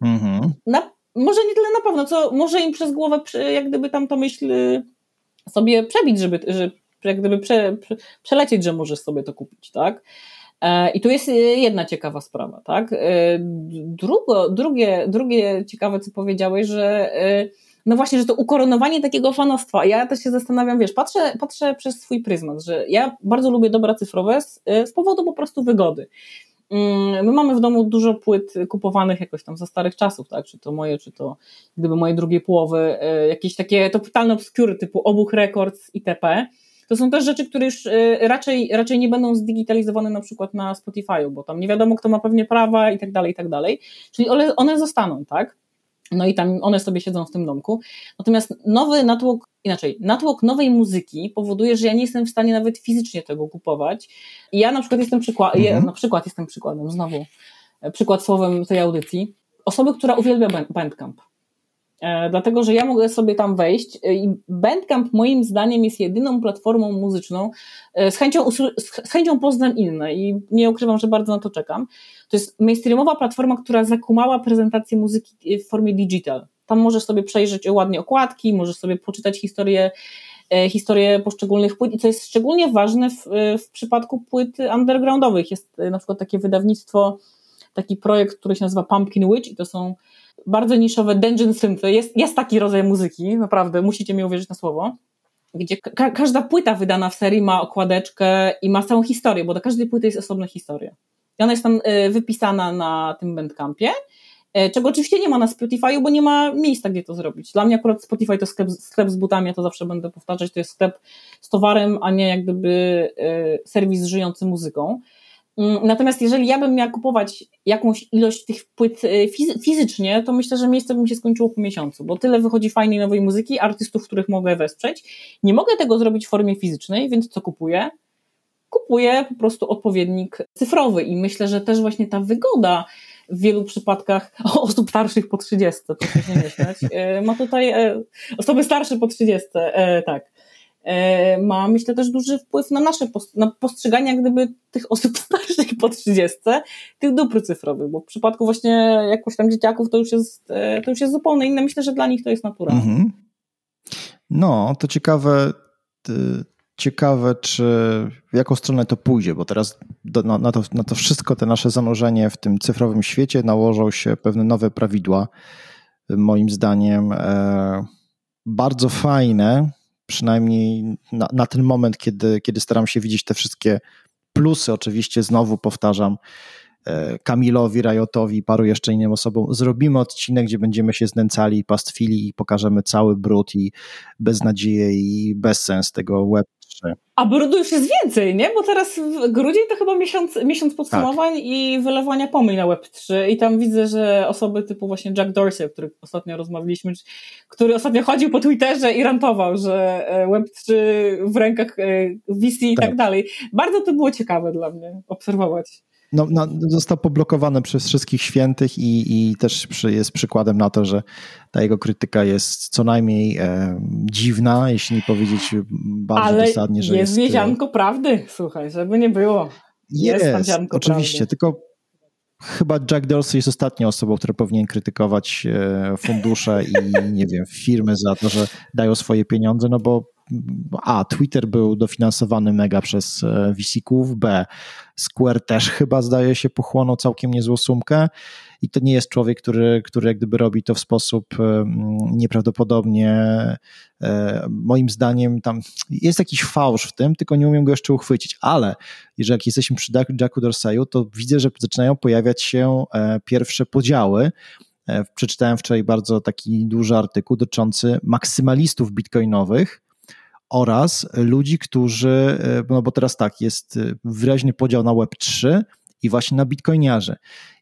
mhm. na, może nie tyle na pewno, co może im przez głowę jak gdyby tam to myśl sobie przebić, żeby, żeby jak gdyby prze, przelecieć, że możesz sobie to kupić, tak? E, I tu jest e, jedna ciekawa sprawa, tak? E, drugo, drugie, drugie ciekawe, co powiedziałeś, że no właśnie, że to ukoronowanie takiego fanostwa. Ja też się zastanawiam, wiesz, patrzę, patrzę przez swój pryzmat, że ja bardzo lubię dobra cyfrowe z, z powodu po prostu wygody. Mm, my mamy w domu dużo płyt kupowanych jakoś tam za starych czasów, tak? Czy to moje, czy to gdyby mojej drugiej połowy, jakieś takie totalne obskury typu Obuch Records itp. To są też rzeczy, które już y, raczej, raczej nie będą zdigitalizowane na przykład na Spotify'u, bo tam nie wiadomo, kto ma pewnie prawa i tak dalej, i tak dalej. Czyli one, one zostaną, tak? No i tam one sobie siedzą w tym domku. Natomiast nowy natłok, inaczej, natłok nowej muzyki powoduje, że ja nie jestem w stanie nawet fizycznie tego kupować. I ja na przykład jestem przykładem, mhm. ja na przykład jestem przykładem, znowu e, przykład słowem tej audycji, osoby, która uwielbia Bandcamp. E, dlatego, że ja mogę sobie tam wejść e, i Bandcamp moim zdaniem jest jedyną platformą muzyczną, e, z chęcią, z chęcią poznam inne i nie ukrywam, że bardzo na to czekam. To jest mainstreamowa platforma, która zakumała prezentację muzyki w formie digital. Tam możesz sobie przejrzeć ładnie okładki, możesz sobie poczytać historię historię poszczególnych płyt i co jest szczególnie ważne w, w przypadku płyt undergroundowych. Jest na przykład takie wydawnictwo, taki projekt, który się nazywa Pumpkin Witch i to są bardzo niszowe dungeon synthy. Jest, jest taki rodzaj muzyki, naprawdę, musicie mi uwierzyć na słowo, gdzie ka każda płyta wydana w serii ma okładeczkę i ma całą historię, bo do każdej płyty jest osobna historia. I ona jest tam y, wypisana na tym Bandcampie, y, czego oczywiście nie ma na Spotify, bo nie ma miejsca, gdzie to zrobić. Dla mnie akurat Spotify to sklep, sklep z butami, ja to zawsze będę powtarzać, to jest sklep z towarem, a nie jak gdyby y, serwis żyjący muzyką. Mm, natomiast jeżeli ja bym miała kupować jakąś ilość tych płyt y, fizycznie, to myślę, że miejsce by mi się skończyło po miesiącu, bo tyle wychodzi fajnej nowej muzyki, artystów, których mogę wesprzeć. Nie mogę tego zrobić w formie fizycznej, więc co kupuję? Kupuję po prostu odpowiednik cyfrowy i myślę, że też właśnie ta wygoda w wielu przypadkach osób starszych po 30, to się nie myśleć, y, ma tutaj y, osoby starsze po 30, tak ma myślę też duży wpływ na nasze na postrzeganie jak gdyby tych osób starszych po 30, tych dóbr cyfrowych, bo w przypadku właśnie jakoś tam dzieciaków to już jest, e, to już jest zupełnie inne. Myślę, że dla nich to jest naturalne. Mhm. No, to ciekawe, ciekawe, czy w jaką stronę to pójdzie, bo teraz do, na, na, to, na to wszystko, te nasze zanurzenie w tym cyfrowym świecie nałożą się pewne nowe prawidła, moim zdaniem e, bardzo fajne, przynajmniej na, na, ten moment, kiedy, kiedy staram się widzieć te wszystkie plusy, oczywiście znowu powtarzam, E, Kamilowi, Rajotowi, paru jeszcze innym osobom. Zrobimy odcinek, gdzie będziemy się znęcali, pastwili i pokażemy cały brud i beznadzieję i bezsens tego web 3. A brudu już jest więcej, nie? Bo teraz grudzień to chyba miesiąc, miesiąc podsumowań tak. i wylewania pomyj na Web3 i tam widzę, że osoby typu właśnie Jack Dorsey, o którym ostatnio rozmawialiśmy, który ostatnio chodził po Twitterze i rantował, że e, Web3 w rękach e, VC i tak. tak dalej. Bardzo to było ciekawe dla mnie obserwować no, no, został poblokowany przez wszystkich świętych i, i też przy, jest przykładem na to, że ta jego krytyka jest co najmniej e, dziwna, jeśli nie powiedzieć bardzo Ale dosadnie, że jest... jest wiedzianko prawdy, słuchaj, żeby nie było. Jest, jest oczywiście, prawdy. tylko chyba Jack Dorsey jest ostatnią osobą, która powinien krytykować e, fundusze i nie wiem, firmy za to, że dają swoje pieniądze, no bo a, Twitter był dofinansowany mega przez e, VC-ków, B, Square też chyba zdaje się pochłonął całkiem niezłą sumkę. I to nie jest człowiek, który, który jak gdyby robi to w sposób e, nieprawdopodobnie. E, moim zdaniem tam jest jakiś fałsz w tym, tylko nie umiem go jeszcze uchwycić, ale jeżeli jak jesteśmy przy Jacku Dorseyu, to widzę, że zaczynają pojawiać się pierwsze podziały. Przeczytałem wczoraj bardzo taki duży artykuł dotyczący maksymalistów bitcoinowych, oraz ludzi, którzy, e, no bo teraz tak, jest e, wyraźny podział na Web3 i właśnie na bitcoiniarzy.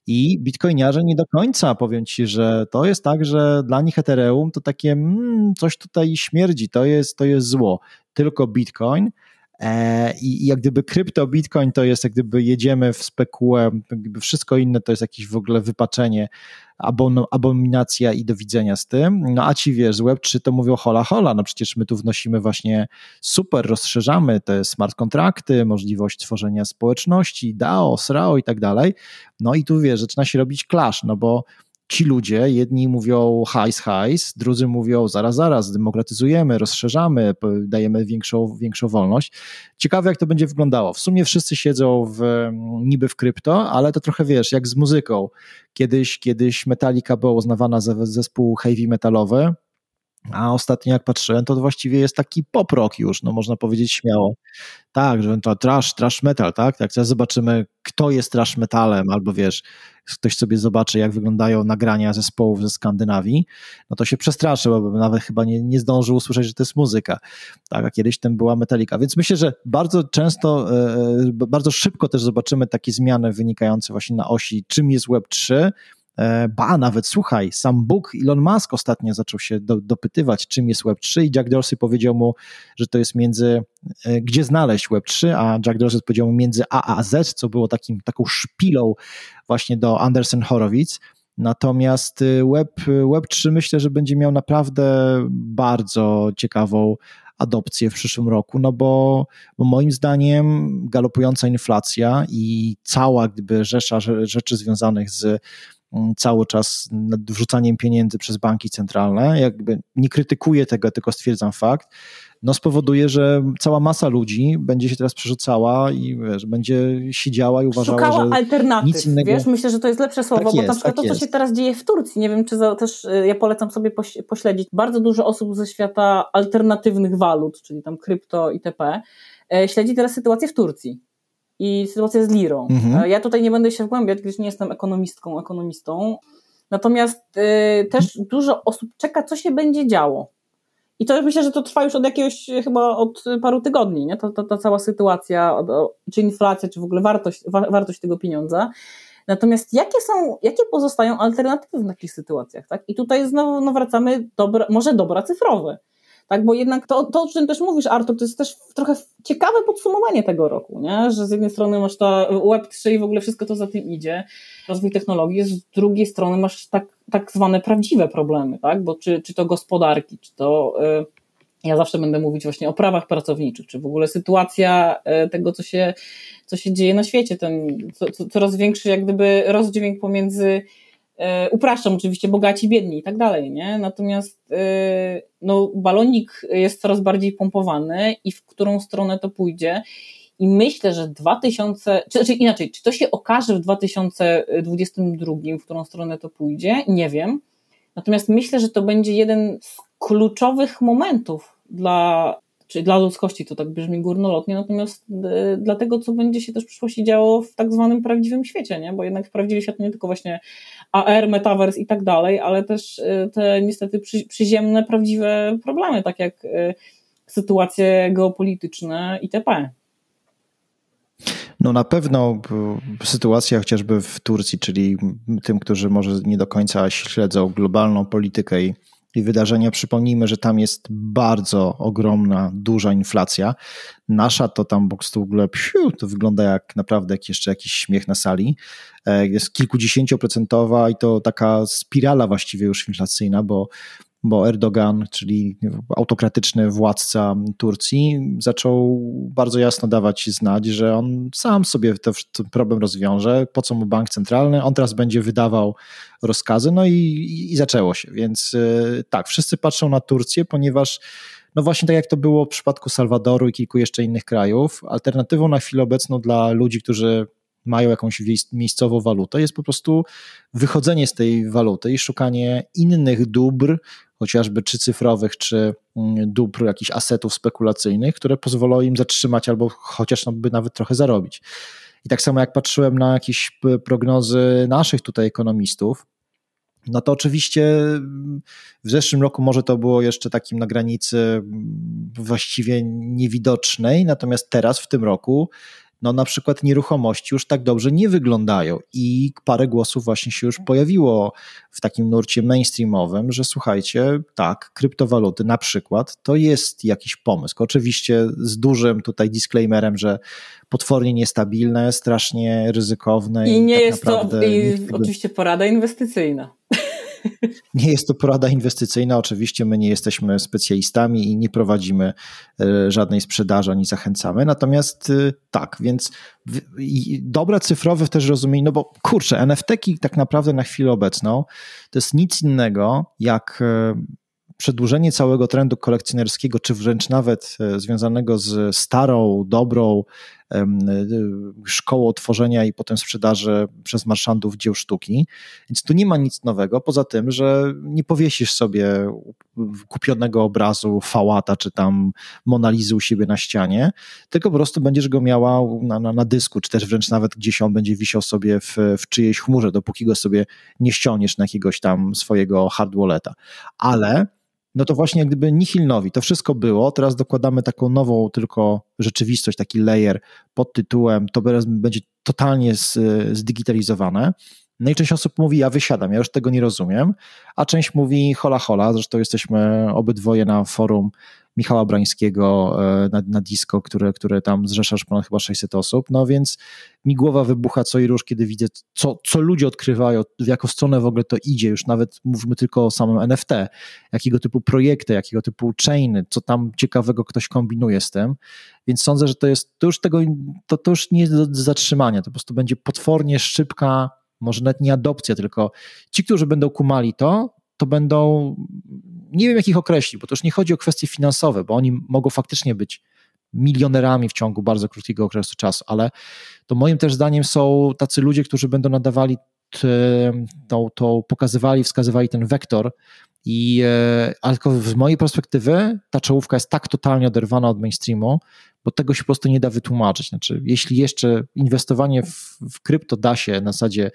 I bitcoiniarze nie do końca, powiem ci, że to jest tak, że dla nich Ethereum to takie mm, coś tutaj śmierdzi, to jest, to jest zło. Tylko bitcoin I jak gdyby krypto, bitcoin to jest jak gdyby jedziemy w spekułę, wszystko inne to jest jakieś w ogóle wypaczenie, abominacja i do widzenia z tym. No a ci wiesz, z Web3 to mówią hola hola, no przecież my tu wnosimy właśnie super, rozszerzamy te smart kontrakty, możliwość tworzenia społeczności, DAO, SRAO i tak dalej. No i tu wiesz, zaczyna się robić clash, no bo ci ludzie, jedni mówią hajs, hajs, drudzy mówią zaraz, zaraz, demokratyzujemy, rozszerzamy, dajemy większą, większą wolność. Ciekawe, jak to będzie wyglądało. W sumie wszyscy siedzą w, niby w krypto, ale to trochę wiesz, jak z muzyką. Kiedyś, kiedyś Metallica była uznawana za zespół heavy metalowy, a ostatnio jak patrzyłem, to właściwie jest taki pop rock już, no można powiedzieć śmiało. Tak, że to trash, trash metal, tak? Jak teraz zobaczymy, kto jest trash metalem, albo wiesz, ktoś sobie zobaczy, jak wyglądają nagrania zespołów ze Skandynawii, no to się przestraszy, bo nawet chyba nie, nie zdążył usłyszeć, że to jest muzyka. Tak, a kiedyś tym była metalika. Więc myślę, że bardzo często, e, e, bardzo szybko też zobaczymy takie zmiany wynikające właśnie na osi, czym jest Web3, E, ba, nawet słuchaj, sam Bóg Elon Musk ostatnio zaczął się do, dopytywać, czym jest Web3 i Jack Dorsey powiedział mu, że to jest między, e, gdzie znaleźć Web3, a Jack Dorsey powiedział mu między A a Z, co było takim, taką szpilą właśnie do Anderson Horowitz. Natomiast e, Web, Web3 myślę, że będzie miał naprawdę bardzo ciekawą adopcję w przyszłym roku, no bo, bo moim zdaniem galopująca inflacja i cała gdyby rzesza rzeczy związanych z cały czas nad wrzucaniem pieniędzy przez banki centralne, jakby nie krytykuję tego, tylko stwierdzam fakt, no spowoduje, że cała masa ludzi będzie się teraz przerzucała i wiesz, będzie siedziała i uważała, Szukała że alternatyw, nic innego... wiesz, myślę, że to jest lepsze słowo, tak bo jest, na przykład tak to, co się teraz dzieje w Turcji, nie wiem, czy za, też y, ja polecam sobie pośledzić, bardzo dużo osób ze świata alternatywnych walut, czyli tam krypto itp., e, śledzi teraz sytuację w Turcji i sytuacja z lirą. Mhm. Ja tutaj nie będę się wgłębiać, gdyż nie jestem ekonomistką, ekonomistą. Natomiast y, też dużo osób czeka, co się będzie działo. I to myślę, że to trwa już od jakiegoś, chyba od paru tygodni, nie? To, to, ta cała sytuacja, czy inflacja, czy w ogóle wartość, wa, wartość tego pieniądza. Natomiast jakie są, jakie pozostają alternatywy w takich sytuacjach, tak? I tutaj znowu no, wracamy, dobra, może dobra cyfrowe tak? Bo jednak to, to, o czym też mówisz, Artur, to jest też trochę ciekawe podsumowanie tego roku, nie? Że z jednej strony masz ta Web3 i w ogóle wszystko to za tym idzie, rozwój technologii, z drugiej strony masz tak, tak zwane prawdziwe problemy, tak? Bo czy, czy to gospodarki, czy to y, ja zawsze będę mówić właśnie o prawach pracowniczych, czy w ogóle sytuacja e, tego, co się, co się dzieje na świecie, ten co, coraz większy jak gdyby rozdźwięk pomiędzy upraszczam oczywiście bogaci, biedni i tak dalej, nie? Natomiast e, no, balonik jest coraz bardziej pompowany i w którą stronę to pójdzie. I myślę, że 2000, czy, czy inaczej, czy to się okaże w 2022, w którą stronę to pójdzie, nie wiem. Natomiast myślę, że to będzie jeden z kluczowych momentów dla, czy dla ludzkości, to tak brzmi górnolotnie, natomiast y, dla tego, co będzie się też w przyszłości działo w tak zwanym prawdziwym świecie, nie? bo jednak w prawdziwy świat nie tylko właśnie AR, metaverse i tak dalej, ale też y, te niestety przy, przyziemne, prawdziwe problemy, tak jak y, sytuacje geopolityczne itp. No na pewno sytuacja chociażby w Turcji, czyli tym, którzy może nie do końca śledzą globalną politykę i i wydarzenia. Przypomnijmy, że tam jest bardzo ogromna, duża inflacja. Nasza to tam box to w ogóle psiu, to wygląda jak naprawdę jak jeszcze jakiś śmiech na sali. E, jest kilkudziesięcioprocentowa i to taka spirala właściwie już inflacyjna, bo bo Erdogan, czyli autokratyczny władca Turcji, zaczął bardzo jasno dawać znać, że on sam sobie ten problem rozwiąże, po co mu bank centralny, on teraz będzie wydawał rozkazy, no i, i zaczęło się. Więc y, tak, wszyscy patrzą na Turcję, ponieważ no właśnie tak jak to było w przypadku Salwadoru i kilku jeszcze innych krajów, alternatywą na chwilę obecną dla ludzi, którzy mają jakąś miejscową walutę, jest po prostu wychodzenie z tej waluty i szukanie innych dóbr, chociażby czy cyfrowych, czy mm, dóbr jakichś asetów spekulacyjnych, które pozwolą im zatrzymać albo chociaż no, nawet trochę zarobić. I tak samo jak patrzyłem na jakieś prognozy naszych tutaj ekonomistów, no to oczywiście mm, w zeszłym roku może to było jeszcze takim na granicy mm, właściwie niewidocznej, natomiast teraz w tym roku no na przykład nieruchomości już tak dobrze nie wyglądają i parę głosów właśnie się już pojawiło w takim nurcie mainstreamowym, że słuchajcie, tak, kryptowaluty na przykład to jest jakiś pomysł. Oczywiście z dużym tutaj disclaimerem, że potwornie niestabilne, strasznie ryzykowne. I, i nie tak jest to i oczywiście porada inwestycyjna. Nie jest to porada inwestycyjna. Oczywiście my nie jesteśmy specjalistami i nie prowadzimy e, żadnej sprzedaży ani zachęcamy. Natomiast e, tak, więc dobre cyfrowe też rozumienie, no bo kurczę, NFT-ki tak naprawdę na chwilę obecną to jest nic innego jak e, przedłużenie całego trendu kolekcjonerskiego, czy wręcz nawet związanego z starą, dobrą szkołą tworzenia i potem sprzedaży przez marszandów dzieł sztuki. Więc tu nie ma nic nowego, poza tym, że nie powiesisz sobie kupionego obrazu Fałata czy tam Monalizy u siebie na ścianie, tylko po prostu będziesz go miała na, na, na dysku, czy też wręcz nawet gdzieś on będzie wisiał sobie w, w czyjejś chmurze, dopóki go sobie nie ściągniesz na jakiegoś tam swojego hard walleta. Ale no to właśnie jak gdyby nihilnowi. To wszystko było, teraz dokładamy taką nową tylko rzeczywistość, taki layer pod tytułem, to będzie totalnie zdigitalizowane. No i część osób mówi, ja wysiadam, ja już tego nie rozumiem, a część mówi hola hola, zresztą jesteśmy obydwoje na forum Michała Brańskiego e, na, na disco, które, które tam zrzeszasz ponad chyba 600 osób, no więc mi głowa wybucha co i róż, kiedy widzę, co, co ludzie odkrywają, w jaką stronę w ogóle to idzie, już nawet mówimy tylko o samym NFT, jakiego typu projekty, jakiego typu chainy, co tam ciekawego ktoś kombinuje z tym, więc sądzę, że to jest, to już tego, to, to już nie jest do zatrzymania, to po prostu będzie potwornie szybka, może nawet nie adopcja, tylko ci, którzy będą kumali to, to będą, nie wiem jak ich określić, bo to już nie chodzi o kwestie finansowe, bo oni mogą faktycznie być milionerami w ciągu bardzo krótkiego okresu czasu, ale to moim też zdaniem są tacy ludzie, którzy będą nadawali to, to pokazywali, wskazywali ten wektor i e, ale z mojej perspektywy ta czołówka jest tak totalnie oderwana od mainstreamu, bo tego się po prostu nie da wytłumaczyć. Znaczy, jeśli jeszcze inwestowanie w, w krypto da się na zasadzie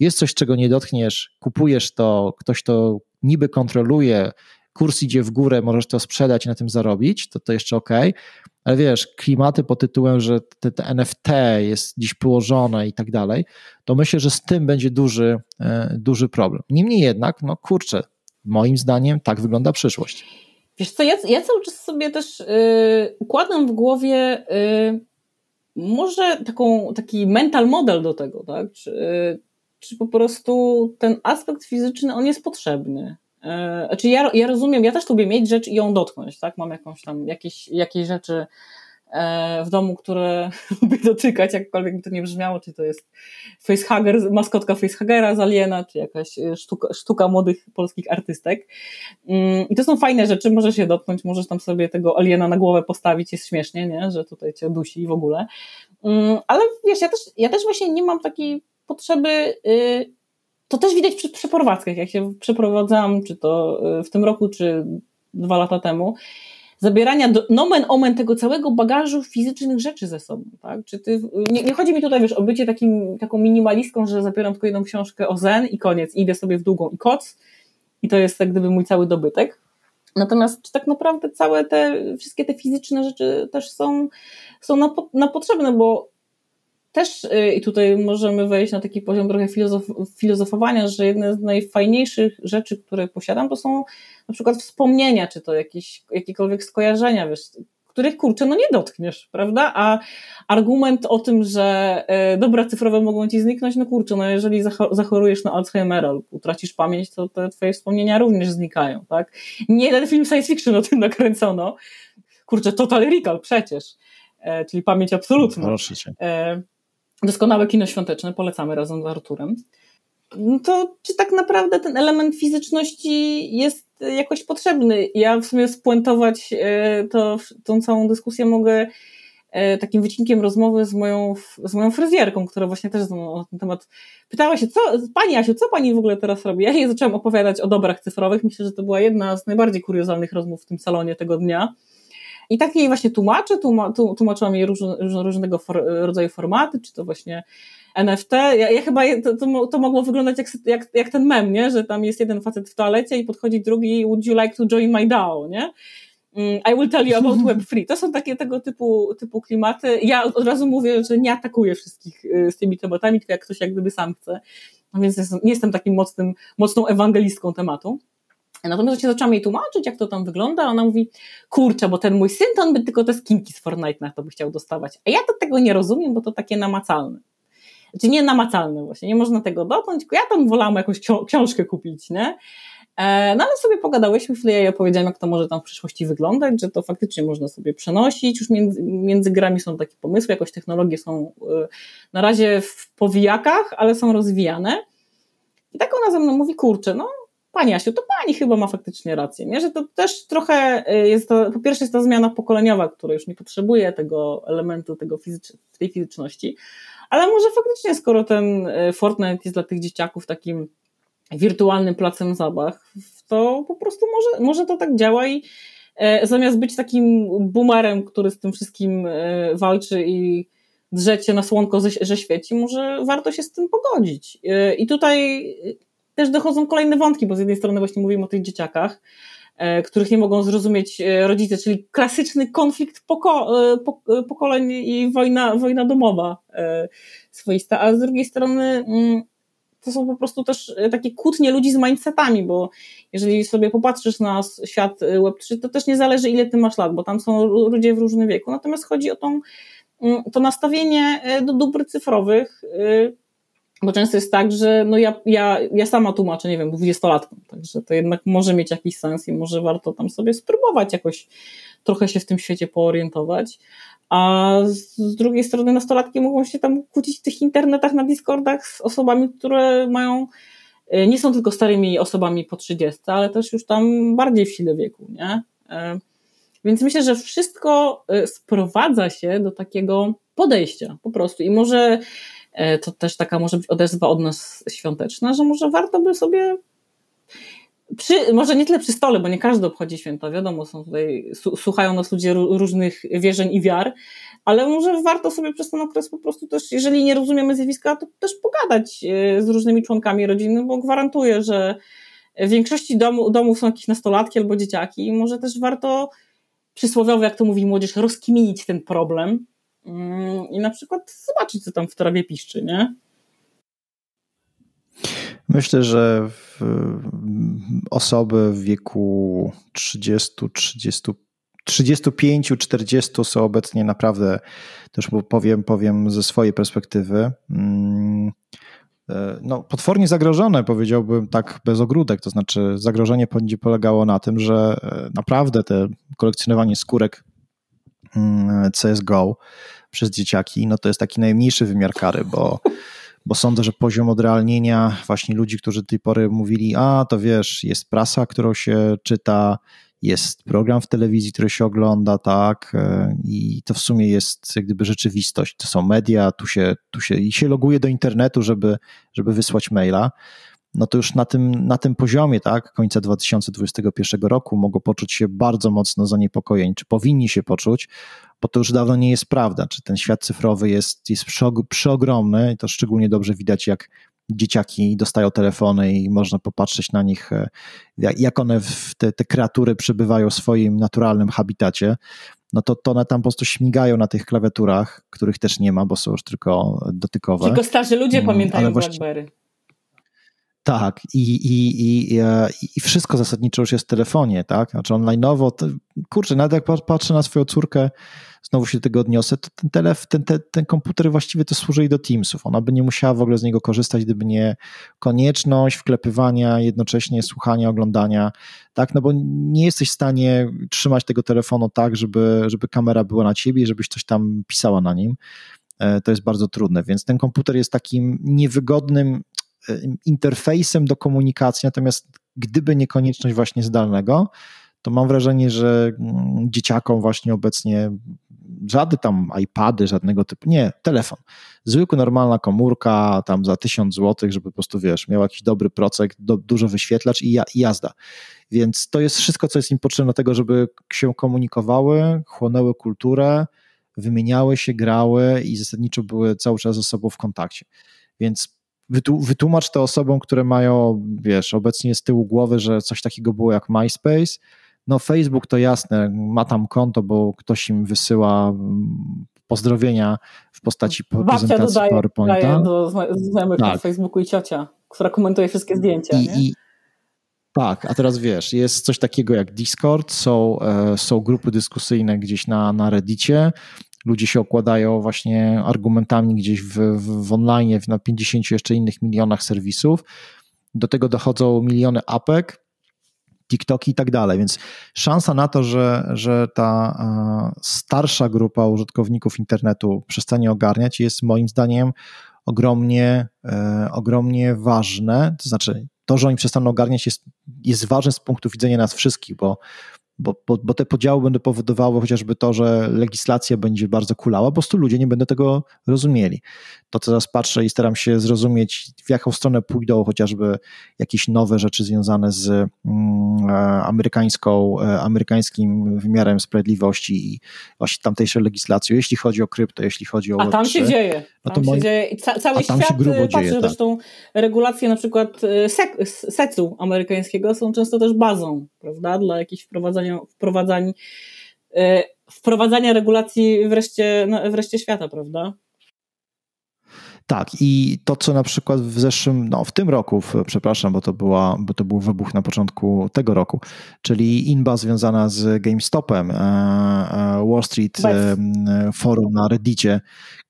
jest coś, czego nie dotkniesz, kupujesz to, ktoś to niby kontroluje, kurs idzie w górę, możesz to sprzedać i na tym zarobić, to to jeszcze ok. Ale wiesz, klimaty pod tytułem, że te, te NFT jest dziś położone i tak dalej, to myślę, że z tym będzie duży, e, duży problem. Niemniej jednak, no kurczę, moim zdaniem tak wygląda przyszłość. Wiesz co, ja, ja cały czas sobie też yy, układam w głowie yy, może taką, taki mental model do tego, tak? Czy, yy, czy po prostu ten aspekt fizyczny, on jest potrzebny. E, znaczy ja, ja rozumiem, ja też lubię mieć rzecz i ją dotknąć, tak? Mam jakąś tam, jakieś, jakieś rzeczy e, w domu, które lubię dotykać, jakkolwiek mi to nie brzmiało, czy to jest facehugger, maskotka facehuggera z Aliena, czy jakaś e, sztuka, sztuka młodych polskich artystek. Mm, I to są fajne rzeczy, możesz je dotknąć, możesz tam sobie tego Aliena na głowę postawić, jest śmiesznie, nie? że tutaj cię dusi w ogóle. Mm, ale wiesz, ja też, ja też właśnie nie mam takiej potrzeby y, to też widać przy przeprowadzkach, jak się przeprowadzałam, czy to y, w tym roku, czy dwa lata temu, zabierania do, nomen omen tego całego bagażu fizycznych rzeczy ze sobą, tak? Czy ty, nie, nie, chodzi mi tutaj, wiesz, o bycie takim, taką minimalistką, że zabieram tylko jedną książkę o zen i koniec, idę sobie w długą i koc i to jest jak gdyby mój cały dobytek. Natomiast czy tak naprawdę całe te, wszystkie te fizyczne rzeczy też są, są na, na potrzebne, bo też y, i tutaj możemy wejść na taki poziom trochę filozof, filozofowania, że jedne z najfajniejszych rzeczy, które posiadam, to są na przykład wspomnienia, czy to jakieś, jakiekolwiek skojarzenia, wiesz, których kurczę, no nie dotkniesz, prawda? A argument o tym, że y, dobra cyfrowe mogą ci zniknąć, no kurczę, no jeżeli zachorujesz na Alzheimera lub utracisz pamięć, to te twoje wspomnienia również znikają, tak? Nie jeden film science fiction o tym nakręcono. Kurczę, Total Recall przecież, e, czyli pamięć absolutna. Proszę cię. E, Doskonałe kino świąteczne, polecamy razem z Arturem. No to czy tak naprawdę ten element fizyczności jest jakoś potrzebny? Ja w sumie spuentować e, to, tą całą dyskusję mogę e, takim wycinkiem rozmowy z moją, z moją fryzjerką, która właśnie też na ten temat pytała się, co, Pani Asiu, co Pani w ogóle teraz robi? Ja jej zaczęłam opowiadać o dobrach cyfrowych. Myślę, że to była jedna z najbardziej kuriozalnych rozmów w tym salonie tego dnia. I tak jej właśnie tłumaczę, tłumaczyłam jej róż, różnego for, rodzaju formaty, czy to właśnie NFT. Ja, ja chyba to, to, to, mogło wyglądać jak, jak, jak ten mem, nie? że tam jest jeden facet w toalecie i podchodzi drugi, would you like to join my DAO, nie? Mm, I will tell you about Web3. To są takie tego typu, typu klimaty. Ja od razu mówię, że nie atakuję wszystkich y, z tymi tematami, tylko jak ktoś jak gdyby sam chce. No więc nie jestem takim mocnym, mocną ewangelistką tematu. Natomiast się zaczęłam jej tłumaczyć, jak to tam wygląda, ona mówi, kurczę, bo ten mój syn, to on by tylko te skinki z Fortnite na to by chciał dostawać. A ja to tego nie rozumiem, bo to takie namacalne. Znaczy nie namacalne właśnie, nie można tego dotknąć, ja tam wolałam jakąś książkę kupić, nie? E, no ale sobie pogadałyśmy chwilę, ja jej opowiedziałam, jak to może tam w przyszłości wyglądać, że to faktycznie można sobie przenosić, już między, między grami są takie pomysły, jakoś technologie są e, na razie w powijakach, ale są rozwijane. I tak ona ze mną mówi, kurczę, no Pani Asiu, to Pani chyba ma faktycznie rację, nie? że to też trochę y, jest to, po pierwsze jest ta zmiana pokoleniowa, która już nie potrzebuje tego elementu, tego fizycz, tej fizyczności, ale może faktycznie skoro ten y, Fortnite jest dla tych dzieciaków takim wirtualnym placem zabaw, to po prostu może, może to tak działa i e, zamiast być takim boomerem, który z tym wszystkim e, walczy i drzecie na słonko, że świeci, może warto się z tym pogodzić. E, I tutaj też dochodzą kolejne wątki, bo z jednej strony właśnie mówimy o tych dzieciakach, e, których nie mogą zrozumieć e, rodzice, czyli klasyczny konflikt poko e, pokoleń i wojna, wojna domowa swoista, a z drugiej strony mm, to są po prostu też takie kłótnie ludzi z mindsetami, bo jeżeli sobie popatrzysz na świat Web3, to też nie zależy ile ty masz lat, bo tam są ludzie w różnym wieku, natomiast chodzi o tą, mm, to nastawienie do dóbr cyfrowych, bo często jest tak, że no ja, ja, ja sama tłumaczę, nie wiem, dwudziestolatkom, także to jednak może mieć jakiś sens i może warto tam sobie spróbować jakoś trochę się w tym świecie poorientować. A z drugiej strony nastolatki mogą się tam kłócić w tych internetach, na Discordach z osobami, które mają, e, nie są tylko starymi osobami po 30, ale też już tam bardziej w sile wieku, nie? E, więc myślę, że wszystko e, sprowadza się do takiego podejścia po prostu i może to też taka może być odezwa od nas świąteczna, że może warto by sobie przy, może nie tyle przy stole, bo nie każdy obchodzi święta, wiadomo, są tutaj, słuchają nas ludzie różnych wierzeń i wiar, ale może warto sobie przez ten okres po prostu też, jeżeli nie rozumiemy zjawiska, to też pogadać e, z różnymi członkami rodziny, bo gwarantuję, że w większości domu, domów są jakieś nastolatki albo dzieciaki i może też warto przysłowiowo, jak to mówi młodzież, rozkminić ten problem, i na przykład zobaczyć, co tam w trawie piszczy, nie? Myślę, że osoby w wieku 30, 30, 35, 40 są obecnie naprawdę, też powiem, powiem ze swojej perspektywy, mm, e, no, potwornie zagrożone, powiedziałbym tak bez ogródek. To znaczy, zagrożenie będzie polegało na tym, że e, naprawdę te kolekcjonowanie skórek mm, CSGO przez dzieciaki, no to jest taki najmniejszy wymiar kary, bo, bo sądzę, że poziom odrealnienia właśnie ludzi, którzy do tej pory mówili, a to wiesz, jest prasa, którą się czyta, jest program w telewizji, który się ogląda, tak, e, i to w sumie jest jak gdyby rzeczywistość. To są media, tu się, tu się, i się loguje do internetu, żeby, żeby wysłać maila. No to już na tym, na tym poziomie, tak, końca 2021 roku mogą poczuć się bardzo mocno zaniepokojeni, czy powinni się poczuć, bo to już dawno nie jest prawda, czy ten świat cyfrowy jest, jest przeogromny i to szczególnie dobrze widać, jak dzieciaki dostają telefony i można popatrzeć na nich, e, jak one, te, te kreatury przebywają w swoim naturalnym habitacie, no to, to one tam po prostu śmigają na tych klawiaturach, których też nie ma, bo są już tylko dotykowe. Tylko starzy ludzie mm, pamiętają BlackBerry. Tak, i, i, i, e, i wszystko zasadniczo już jest w telefonie, tak? Znaczy online'owo, to, kurczę, nawet jak patrzę na swoją córkę, znowu się do tego odniosę, to ten, telef, ten, ten, ten komputer właściwie to służy i do Teamsów. Ona by nie musiała w ogóle z niego korzystać, gdyby nie konieczność wklepywania, jednocześnie słuchania, oglądania, tak? No bo nie jesteś w stanie trzymać tego telefonu tak, żeby, żeby kamera była na ciebie żebyś coś tam pisała na nim. E, to jest bardzo trudne, więc ten komputer jest takim niewygodnym interfejsem do komunikacji, natomiast gdyby nie konieczność właśnie zdalnego, to mam wrażenie, że mm, dzieciakom właśnie obecnie żadne tam iPady, żadnego typu, nie, telefon. Zwykła, normalna komórka, tam za 1000 zł, żeby po prostu, wiesz, miał jakiś dobry procek, do, dużo wyświetlacz i, ja, i jazda. Więc to jest wszystko, co jest im potrzebne do tego, żeby się komunikowały, chłonęły kulturę, wymieniały się, grały i zasadniczo były cały czas ze sobą w kontakcie. Więc wytłumacz to osobom, które mają, wiesz, obecnie z tyłu głowy, że coś takiego było jak MySpace. No Facebook to jasne, ma tam konto, bo ktoś im wysyła mm, pozdrowienia w postaci prezentacji dodaje, PowerPointa. Dodaje do znajomych tak. na Facebooku i ciocia, która komentuje wszystkie zdjęcia. I, i, tak, a teraz wiesz, jest coś takiego jak Discord, są, e, są grupy dyskusyjne gdzieś na, na Reddicie, ludzie się okładają właśnie argumentami gdzieś w, w, w online, na 50 jeszcze innych milionach serwisów. Do tego dochodzą miliony apek, TikToki i tak dalej, więc szansa na to, że, że ta e, starsza grupa użytkowników internetu przestanie ogarniać jest moim zdaniem ogromnie, e, ogromnie ważne, to znaczy to, że oni przestaną ogarniać jest, jest ważne z punktu widzenia nas wszystkich, bo bo, bo, bo, te podziały będą powodowały chociażby to, że legislacja będzie bardzo kulała, po prostu ludzie nie będą tego rozumieli. To teraz patrzę i staram się zrozumieć, w jaką stronę pójdą chociażby jakieś nowe rzeczy związane z mm, e, amerykańską, e, amerykańskim wymiarem sprawiedliwości i właśnie tamtejszą legislacją, jeśli chodzi o krypto, jeśli chodzi o A tam się dzieje. No tam się dzieje. Ca cały świat patrzy, dzieje, tak. zresztą regulacje na przykład SEC-u amerykańskiego są często też bazą, prawda, dla jakichś wprowadzania wprowadzania, wprowadzań, e, wprowadzania regulacji wreszcie, no, wreszcie świata, prawda? Tak, i to, co na przykład w zeszłym, no w tym roku, przepraszam, bo to, była, bo to był wybuch na początku tego roku, czyli inba związana z GameStopem, e, e, Wall Street Forum na Reddicie,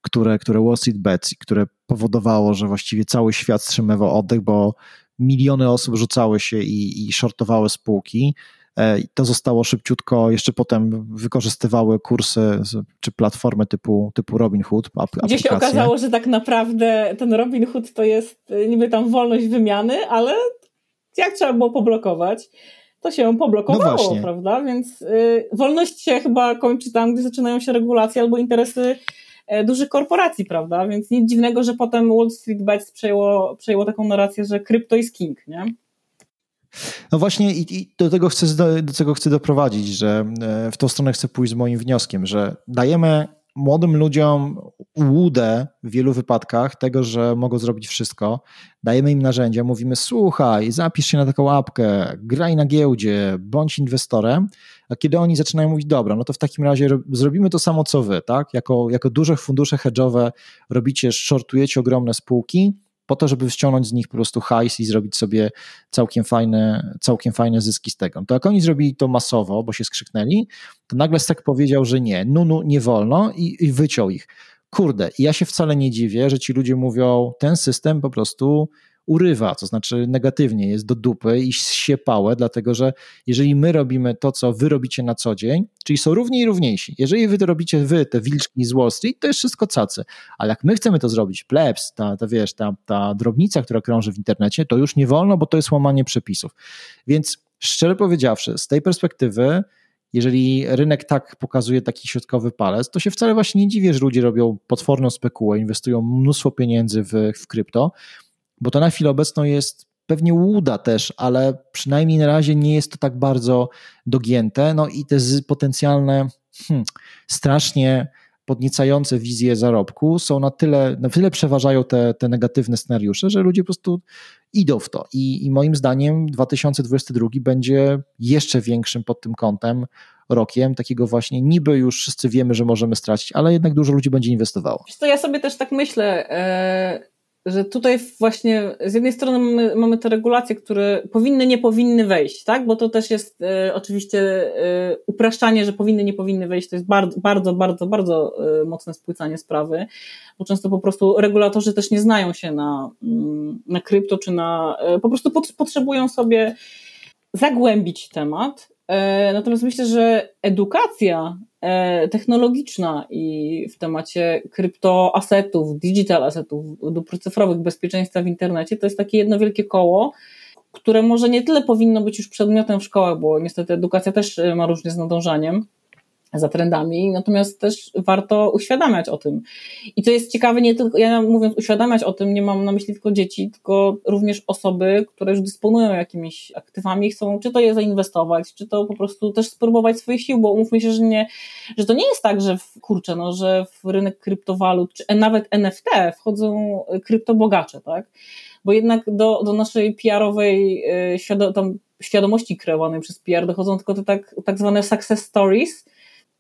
które, które Wall Street Bets, które powodowało, że właściwie cały świat wstrzymywał oddech, bo miliony osób rzucały się i, i shortowały spółki. E, to zostało szybciutko, jeszcze potem wykorzystywały kursy czy platformy typu, typu Robinhood. Gdzie się okazało, że tak naprawdę ten Robinhood to jest e, niby tam wolność wymiany, ale jak trzeba było poblokować, to się poblokowało, no prawda? Więc y, wolność się chyba kończy tam, gdy zaczynają się regulacje albo interesy dużych korporacji, prawda? Więc nic dziwnego, że potem Wall Street Bets przejęło, przejęło taką narrację, że krypto jest king, nie? No właśnie i, do tego chcę, do tego chcę doprowadzić, że e, w tą stronę chcę pójść z moim wnioskiem, że dajemy młodym ludziom łudę w wielu wypadkach tego, że mogą zrobić wszystko. Dajemy im narzędzia, mówimy: słuchaj, zapisz się na taką łapkę, graj na giełdzie, bądź inwestorem. A kiedy oni zaczynają mówić: Dobra, no to w takim razie zrobimy to samo co wy, tak? Jako, jako duże fundusze hedge'owe robicie, shortujecie ogromne spółki po to, żeby ściągnąć z nich po prostu hajs i zrobić sobie całkiem fajne, całkiem fajne zyski z tego. To jak oni zrobili to masowo, bo się skrzyknęli, to nagle Sek powiedział, że nie, no nie wolno i, i wyciął ich. kurde, ja się wcale nie dziwię, że ci ludzie mówią, ten system po prostu urywa, to znaczy negatywnie jest do dupy i się pałę, dlatego że jeżeli my robimy to, co wy robicie na co dzień, czyli są równi i równiejsi, jeżeli wy to robicie wy, te wilczki z Wall Street, to jest wszystko cacy, ale jak my chcemy to zrobić, plebs, ta, ta wiesz, ta, ta drobnica, która krąży w internecie, to już nie wolno, bo to jest łamanie przepisów. Więc szczerze powiedziawszy, z tej perspektywy jeżeli rynek tak pokazuje taki środkowy palec, to się wcale właśnie nie dziwię, że ludzie robią potworną spekułę, inwestują mnóstwo pieniędzy w, w krypto, bo to na chwilę obecną jest pewnie łuda też, ale przynajmniej na razie nie jest to tak bardzo dogięte. No i te potencjalne, hmm, strasznie podniecające wizje zarobku są na tyle, na tyle przeważają te, te negatywne scenariusze, że ludzie po prostu idą w to. I, I moim zdaniem 2022 będzie jeszcze większym pod tym kątem rokiem, takiego właśnie niby już wszyscy wiemy, że możemy stracić, ale jednak dużo ludzi będzie inwestowało. Wiesz co, ja sobie też tak myślę, e, że tutaj właśnie z jednej strony mamy, mamy, te regulacje, które powinny, nie powinny wejść, tak? Bo to też jest e, oczywiście e, upraszczanie, że powinny, nie powinny wejść, to jest bardzo, bardzo, bardzo, bardzo e, mocne spłycanie sprawy, bo często po prostu regulatorzy też nie znają się na, mm, na krypto, czy na, e, po prostu pot, potrzebują sobie zagłębić temat. E, natomiast myślę, że edukacja E, technologiczna i w temacie kryptoasetów, digital asetów, dóbr cyfrowych, bezpieczeństwa w internecie, to jest takie jedno wielkie koło, które może nie tyle powinno być już przedmiotem w szkołach, bo niestety edukacja też ma różnie z nadążaniem, za trendami, natomiast też warto uświadamiać o tym. I to jest ciekawe, nie tylko, ja mówiąc uświadamiać o tym, nie mam na myśli tylko dzieci, tylko również osoby, które już dysponują jakimiś aktywami, chcą czy to je zainwestować, czy to po prostu też spróbować swoich sił, bo umówmy się, że nie, że to nie jest tak, że w, kurczę, no, że w rynek kryptowalut, czy nawet NFT wchodzą kryptobogacze, tak? Bo jednak do, do naszej PR-owej y, świado, tam świadomości kreowanej przez PR dochodzą tylko te tak, tak zwane success stories,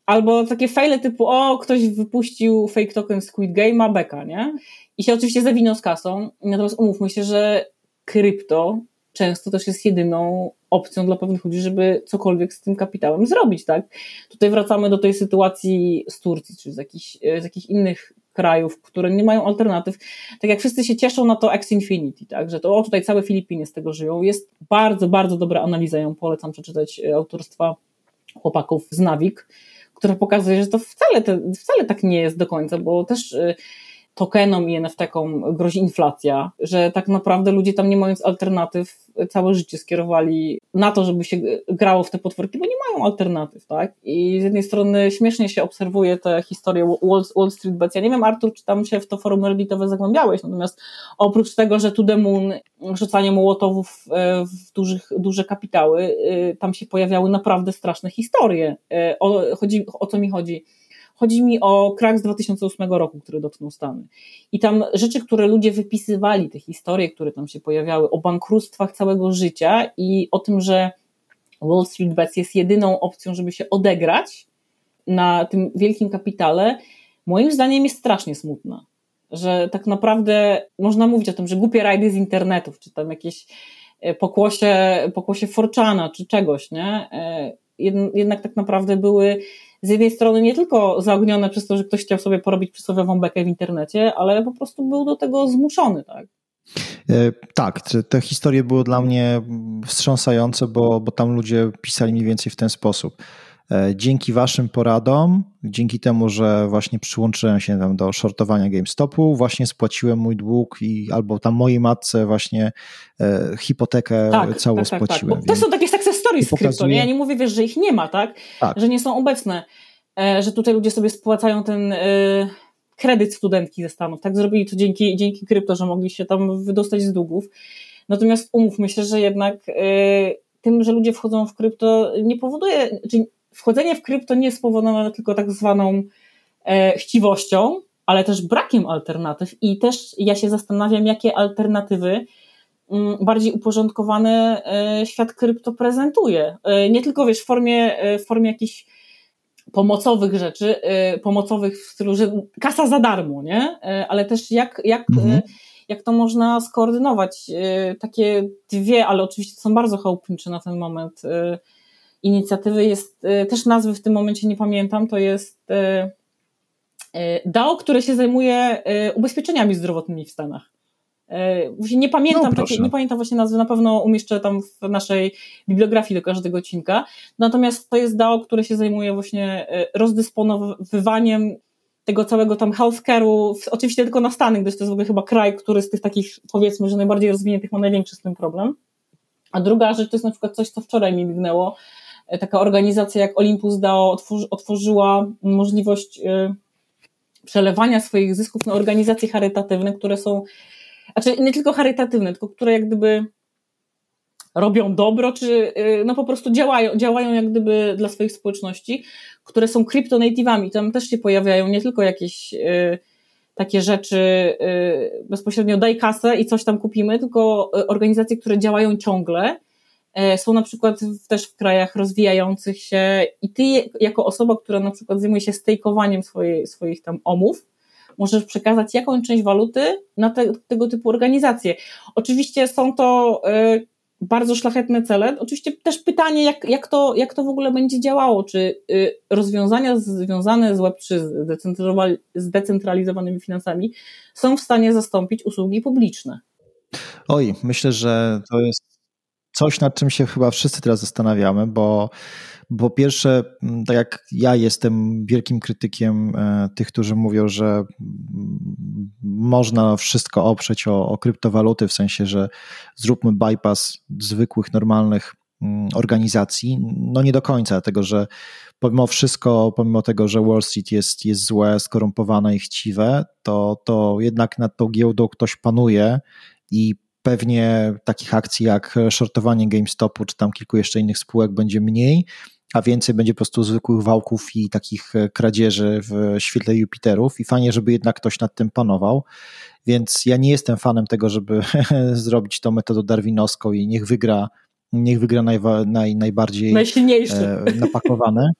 Albo takie fejle typu, o, ktoś wypuścił fake token Squid Game, a beka, nie? I się oczywiście zawinął z kasą. Natomiast umówmy się, że krypto często też jest jedyną opcją dla pewnych ludzi, żeby cokolwiek z tym kapitałem zrobić, tak? Tutaj wracamy do tej sytuacji z Turcji, czy z jakichś, z jakichś innych krajów, które nie mają alternatyw. Tak jak wszyscy się cieszą na to X Infinity, tak? Że to o, tutaj całe Filipiny z tego żyją. Jest bardzo, bardzo dobra analiza, ją polecam przeczytać e, autorstwa chłopaków z Nawik która pokazuje, że to wcale, te, wcale tak nie jest do końca, bo też y, tokenom i NFT-kom grozi inflacja, że tak naprawdę ludzie tam nie mając alternatyw całe życie skierowali na to, żeby się grało w te potworki, bo nie mają alternatyw, tak? I z jednej strony śmiesznie się obserwuje tę historię Wall, Wall Street Bets. Ja nie wiem, Artur, czy tam się w to forum redditowe zagłębiałeś, natomiast oprócz tego, że To The Moon, rzucanie mołotowów e, w dużych, duże kapitały, e, tam się pojawiały naprawdę straszne historie. E, o, chodzi, o co mi chodzi? Chodzi mi o krak z 2008 roku, który dotknął Stany. I tam rzeczy, które ludzie wypisywali, te historie, które tam się pojawiały, o bankructwach całego życia i o tym, że Wall Street Bets jest jedyną opcją, żeby się odegrać na tym wielkim kapitale, moim zdaniem jest strasznie smutna. Że tak naprawdę można mówić o tym, że głupie rajdy z internetów, czy tam jakieś e, pokłosie, pokłosie Forczana, czy czegoś, nie? E, jednak tak naprawdę były z jednej strony nie tylko zaognione przez to, że ktoś chciał sobie porobić przysłowiową bekę w internecie, ale po prostu był do tego zmuszony, tak? E, tak, te historie były dla mnie wstrząsające, bo, bo tam ludzie pisali mniej więcej w ten sposób. E, dzięki Waszym poradom, dzięki temu, że właśnie przyłączyłem się tam do shortowania GameStopu, właśnie spłaciłem mój dług i albo tam mojej matce właśnie e, hipotekę tak, całą tak, tak, tak. spłaciłem. Tak, to są takie success stories pokazuje... z krypto, nie? Ja nie mówię, wiesz, że ich nie ma, tak? tak? Że nie są obecne, e, że tutaj ludzie sobie spłacają ten e, kredyt studentki ze Stanów, tak? Zrobili to dzięki, dzięki krypto, że mogli się tam wydostać z długów. Natomiast umówmy się, że jednak e, tym, że ludzie wchodzą w krypto nie powoduje, czyli wchodzenie w krypto nie jest spowodowane tylko tak zwaną e, chciwością, ale też brakiem alternatyw i też ja się zastanawiam, jakie alternatywy mm, bardziej uporządkowany e, świat krypto prezentuje. E, nie tylko wiesz, w formie, w formie jakichś pomocowych rzeczy, pomocowych w stylu, że kasa za darmo, nie? Ale też jak, jak, mhm. jak to można skoordynować. Takie dwie, ale oczywiście są bardzo chałupnicze na ten moment inicjatywy jest, y, też nazwy w tym momencie nie pamiętam, to jest y, DAO, które się zajmuje ubezpieczeniami zdrowotnymi w Stanach. Nie pamiętam, no, takie, nie pamiętam właśnie nazwy, na pewno umieszczę tam w naszej bibliografii do każdego odcinka. Natomiast to jest DAO, które się zajmuje właśnie rozdysponowywaniem tego całego tam healthcare'u, oczywiście tylko na Stany, gdyż to jest w ogóle chyba kraj, który z tych takich, powiedzmy, że najbardziej rozwiniętych ma największy z tym problem. A druga rzecz to jest na przykład coś, co wczoraj mi mignęło. E, taka organizacja jak Olympus DAO otworzyła możliwość e, przelewania swoich zysków na organizacje charytatywne, które są, znaczy nie tylko charytatywne, tylko które jak gdyby robią dobro, czy y, no po prostu działają, działają jak gdyby dla swoich społeczności, które są kryptonative'ami. Tam też się pojawiają nie tylko jakieś takie rzeczy bezpośrednio daj kasę i coś tam kupimy, tylko organizacje, które działają ciągle. Są na przykład też w krajach rozwijających się i ty jako osoba, która na przykład zajmuje się stejkowaniem swojej, swoich tam omów, możesz przekazać jakąś część waluty na te, tego typu organizacje. Oczywiście są to bardzo szlachetne cele. Oczywiście też pytanie, jak, jak, to, jak to w ogóle będzie działało, czy y, rozwiązania związane z Web3, z zdecentralizowanymi finansami są w stanie zastąpić usługi publiczne. Oj, myślę, że to jest coś, nad czym się chyba wszyscy teraz zastanawiamy, bo bo pierwsze, mm, tak jak ja jestem wielkim krytykiem e, tych, którzy mówią, że mm, można wszystko oprzeć o, o kryptowaluty, w sensie, że zróbmy bypass zwykłych, normalnych mm, organizacji. No nie do końca, dlatego że pomimo wszystko, pomimo tego, że Wall Street jest, jest złe, skorumpowane i chciwe, to, to jednak nad tą giełdą ktoś panuje i pewnie takich akcji jak shortowanie GameStopu, czy tam kilku jeszcze innych spółek będzie mniej, a więcej będzie po prostu zwykłych wałków i takich e, kradzieży w świetle Jupiterów i fajnie, żeby jednak ktoś nad tym panował. Więc ja nie jestem fanem tego, żeby zrobić to metodą darwinowską i niech wygra, niech wygra najwa, naj, najbardziej Najsilniejszy. E, napakowane.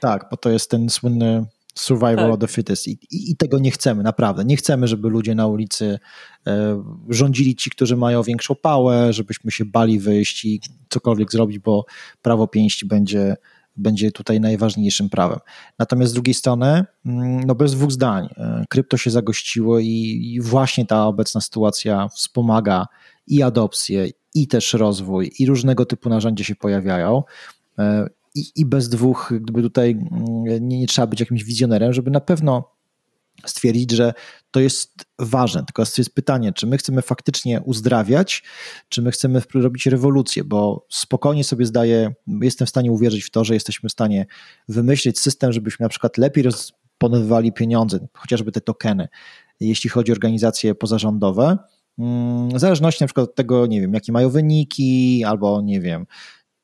Tak, bo to jest ten słynny survival tak. of the fittest I, i, I, tego nie chcemy, naprawdę. Nie chcemy, żeby ludzie na ulicy e, rządzili ci, którzy mają większą pałę, żebyśmy się bali wyjść i cokolwiek zrobić, bo prawo pięści będzie, będzie tutaj najważniejszym prawem. Natomiast z drugiej strony, mm, no bez dwóch zdań, e, krypto się zagościło i, i właśnie ta obecna sytuacja wspomaga i adopcję, i też rozwój, i różnego typu narzędzia się pojawiają. I, i bez dwóch, gdyby tutaj mm, nie, nie trzeba być jakimś wizjonerem, żeby na pewno stwierdzić, że to jest ważne. Tylko jest pytanie, czy my chcemy faktycznie uzdrawiać, czy my chcemy robić rewolucję, bo spokojnie sobie zdaję, jestem w stanie uwierzyć w to, że jesteśmy w stanie wymyślić system, żebyśmy na przykład lepiej rozponowywali pieniądze, chociażby te tokeny, jeśli chodzi o organizacje pozarządowe, mm, w zależności na przykład od tego, nie wiem, jakie mają wyniki, albo nie wiem,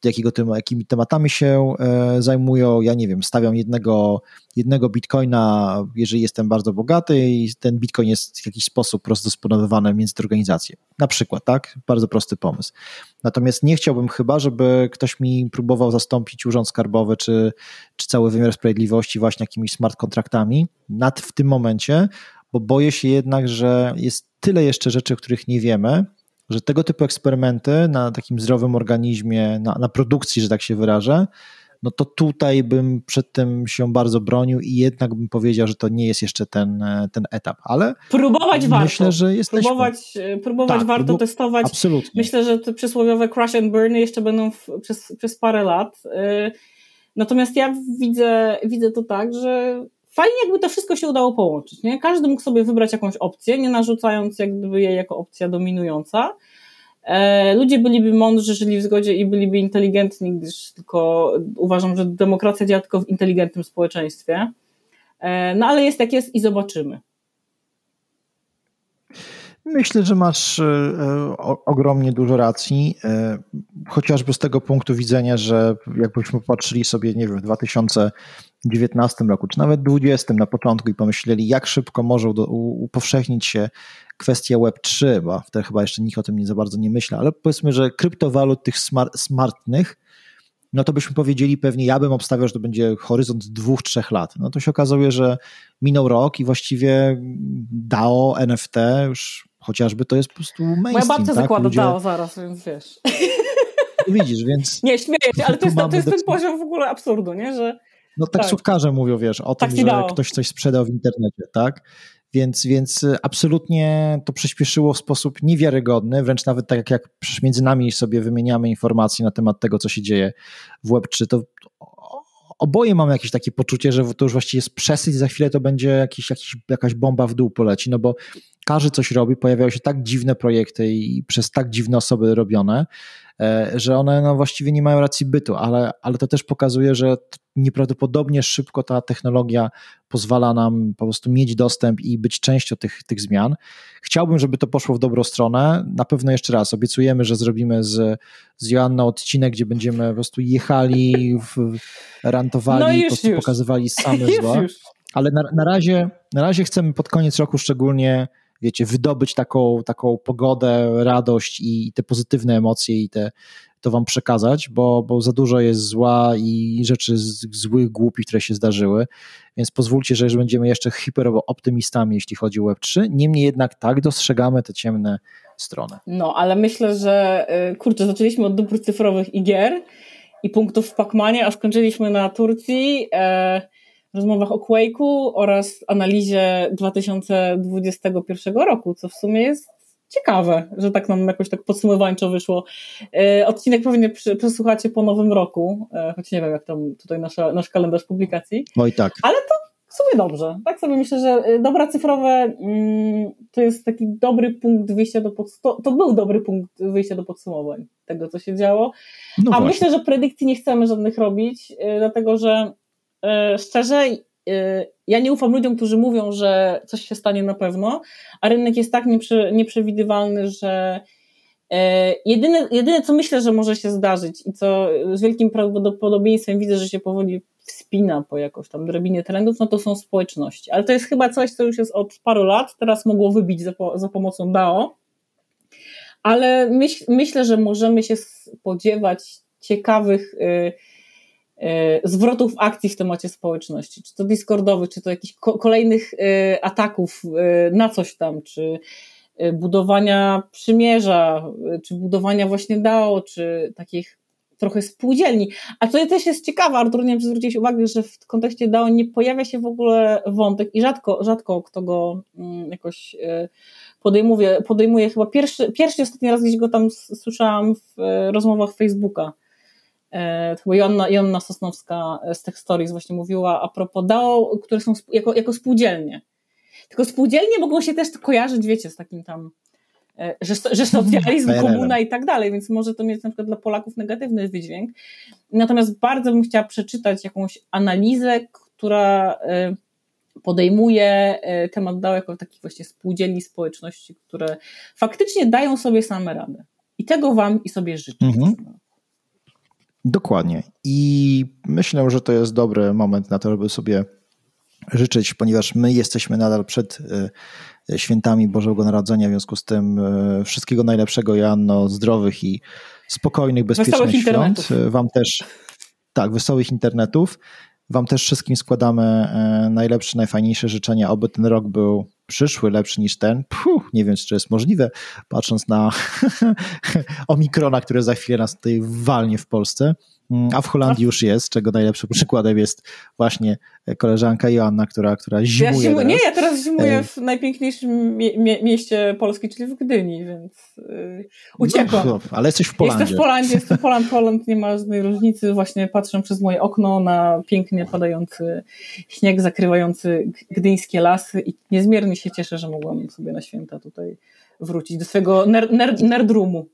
jakiego tym, jakimi tematami się e, zajmują. Ja nie wiem, stawiam jednego, jednego bitcoina, jeżeli jestem bardzo bogaty i ten bitcoin jest w jakiś sposób rozdysponowywany między te organizacje. Na przykład, tak? Bardzo prosty pomysł. Natomiast nie chciałbym chyba, żeby ktoś mi próbował zastąpić urząd skarbowy czy, czy cały wymiar sprawiedliwości właśnie jakimiś smart kontraktami nad w tym momencie, bo boję się jednak, że jest tyle jeszcze rzeczy, których nie wiemy, że tego typu eksperymenty na takim zdrowym organizmie, na, na produkcji, że tak się wyrażę, no to tutaj bym przed tym się bardzo bronił i jednak bym powiedział, że to nie jest jeszcze ten, ten etap, ale próbować myślę, warto. Myślę, że jesteśmy. Próbować, próbować tak, warto testować. Absolutnie. Myślę, że te przysłowiowe crash and burny jeszcze będą w, przez, przez parę lat. Y, natomiast ja widzę, widzę to tak, że fajnie jakby to wszystko się udało połączyć, nie? Każdy mógł sobie wybrać jakąś opcję, nie narzucając jak gdyby jej jako opcja dominująca. E, ludzie byliby mądrzy, żyli w zgodzie i byliby inteligentni, gdyż tylko uważam, że demokracja działa tylko w inteligentnym społeczeństwie. E, no ale jest jak jest i zobaczymy. Myślę, że masz e, ogromnie dużo racji, chociażby z tego punktu widzenia, że jakbyśmy patrzyli sobie, nie wiem, w 2019 roku, czy nawet 2020 na początku i pomyśleli, jak szybko może upowszechnić się kwestia Web3, bo wtedy chyba jeszcze nikt o tym nie za bardzo nie myśli, ale powiedzmy, że kryptowalut tych smart, smartnych, no to byśmy powiedzieli pewnie, ja bym obstawiał, że to będzie horyzont dwóch, trzech lat. No to się okazuje, że minął rok i właściwie DAO, NFT już chociażby to jest po prostu mainstream. Moja babcia tak? zakłada Ludzie... DAO zaraz, więc wiesz. Widzisz, więc... Nie, śmieję się, ale to jest, to jest ten poziom w ogóle absurdu, nie? Że No taksówkarze tak. mówią, wiesz, o tym, że ktoś coś sprzedał w internecie, tak? Więc, więc absolutnie to przyspieszyło w sposób niewiarygodny, wręcz nawet tak jak między nami sobie wymieniamy informacje na temat tego, co się dzieje w Web3, to oboje mamy jakieś takie poczucie, że to już właściwie jest przesyć, za chwilę to będzie jakiś, jakiś, jakaś bomba w dół poleci, no bo każdy coś robi, pojawiają się tak dziwne projekty i przez tak dziwne osoby robione, E, że one no właściwie nie mają racji bytu, ale, ale to też pokazuje, że nieprawdopodobnie szybko ta technologia pozwala nam po prostu mieć dostęp i być częścią tych, tych zmian. Chciałbym, żeby to poszło w dobrą stronę. Na pewno jeszcze raz obiecujemy, że zrobimy z, z Joanną odcinek, gdzie będziemy po prostu jechali, w, rantowali, no po prostu pokazywali same zła. Ale na, na, razie, na razie chcemy pod koniec roku szczególnie wiecie, wydobyć taką, taką pogodę, radość i te pozytywne emocje i te, to wam przekazać, bo, bo za dużo jest zła i rzeczy złych, głupich, które się zdarzyły, więc pozwólcie, że będziemy jeszcze hiperoptymistami, jeśli chodzi o Web3, niemniej jednak tak dostrzegamy te ciemne strony. No, ale myślę, że y, kurczę, zaczęliśmy od dóbr cyfrowych i gier i punktów w Pacmanie, a skończyliśmy na Turcji, e, rozmowach o Quake'u oraz analizie 2021 roku, co w sumie jest ciekawe, że tak nam jakoś tak podsumowańczo wyszło. E, odcinek pewnie przesłuchacie po nowym roku, e, choć nie wiem, jak tam tutaj nasza, nasz kalendarz publikacji. Oj tak. Ale to w sumie dobrze. Tak sobie myślę, że e, dobra cyfrowe mm, to jest taki dobry punkt wyjścia do podsumowań. To był dobry punkt wyjścia do podsumowań tego, co się działo. No A właśnie. myślę, że predykcji nie chcemy żadnych robić, dlatego że szczerze, ja nie ufam ludziom, którzy mówią, że coś się stanie na pewno, a rynek jest tak nieprze, nieprzewidywalny, że e, jedyne, jedyne, co myślę, że może się zdarzyć i co z wielkim prawdopodobieństwem widzę, że się powoli wspina po jakoś tam drabinie trendów, no to są społeczności. Ale to jest chyba coś, co już jest od paru lat, teraz mogło wybić za, za pomocą DAO, ale myśl, myślę, że możemy się spodziewać ciekawych y, E, zwrotów akcji w temacie społeczności, czy to Discordowych, czy to jakichś kolejnych e, ataków e, na coś tam, czy budowania przymierza, czy budowania właśnie DAO, czy takich trochę spółdzielni. A co też jest ciekawe, Artur, nie wiem, czy zwróciłeś uwagę, że w kontekście DAO nie pojawia się w ogóle wątek i rzadko, rzadko kto go mm, jakoś podejmuje, podejmuje. Chyba pierwszy, pierwszy ostatni raz gdzieś go tam słyszałam w rozmowach Facebooka, E, chyba Joanna, Joanna Sosnowska z tych stories właśnie mówiła a propos DAO, które są jako, jako spółdzielnie. Tylko spółdzielnie mogą się też kojarzyć, wiecie, z takim tam, e, że, że socjalizm, komuna i tak dalej, więc może to mieć na przykład dla Polaków negatywny wydźwięk. Natomiast bardzo bym chciała przeczytać jakąś analizę, która e, podejmuje temat DAO jako takich właśnie spółdzielni społeczności, które faktycznie dają sobie same radę. I tego Wam i sobie życzę. Mhm. Dokładnie. I myślę, że to jest dobry moment na to, żeby sobie życzyć, ponieważ my jesteśmy nadal przed e, świętami Bożego Narodzenia, w związku z tym e, wszystkiego najlepszego, Joanno, zdrowych i spokojnych, bezpiecznych świąt. E, wam też, tak, wesołych internetów. Wam też wszystkim składamy najlepsze, najfajniejsze życzenia, oby ten rok był przyszły lepszy niż ten. Puh, nie wiem, czy to jest możliwe, patrząc na Omikrona, które za chwilę nas tutaj walnie w Polsce. Mm, a w Holandii już jest, czego najlepszym przykładem jest właśnie koleżanka Joanna, która, która zimuje. Ja Nie, ja teraz zimuję w najpiękniejszym mie mieście Polski, czyli w Gdyni, więc yy, uciekłam. No, ale jesteś w Polandzie. Jestem w Polandzie, jestem Poland, Poland, nie ma żadnej różnicy. Właśnie patrzę przez moje okno na pięknie padający śnieg zakrywający gdyńskie lasy i niezmiernie się cieszę, że mogłam sobie na święta tutaj wrócić do swojego ner ner nerdrumu.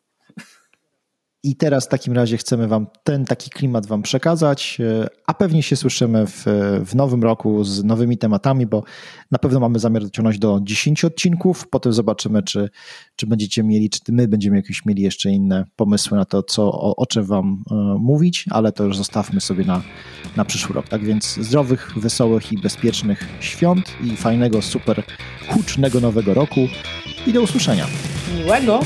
I teraz w takim razie chcemy Wam ten taki klimat Wam przekazać, e, a pewnie się słyszymy w, w nowym roku z nowymi tematami, bo na pewno mamy zamiar dociągnąć do 10 odcinków. Potem zobaczymy, czy, czy będziecie mieli, czy my będziemy jakieś mieli jeszcze inne pomysły na to, co, o, o czym Wam e, mówić, ale to już zostawmy sobie na, na przyszły rok. Tak więc zdrowych, wesołych i bezpiecznych świąt i fajnego, super hucznego nowego roku i do usłyszenia. Miłego!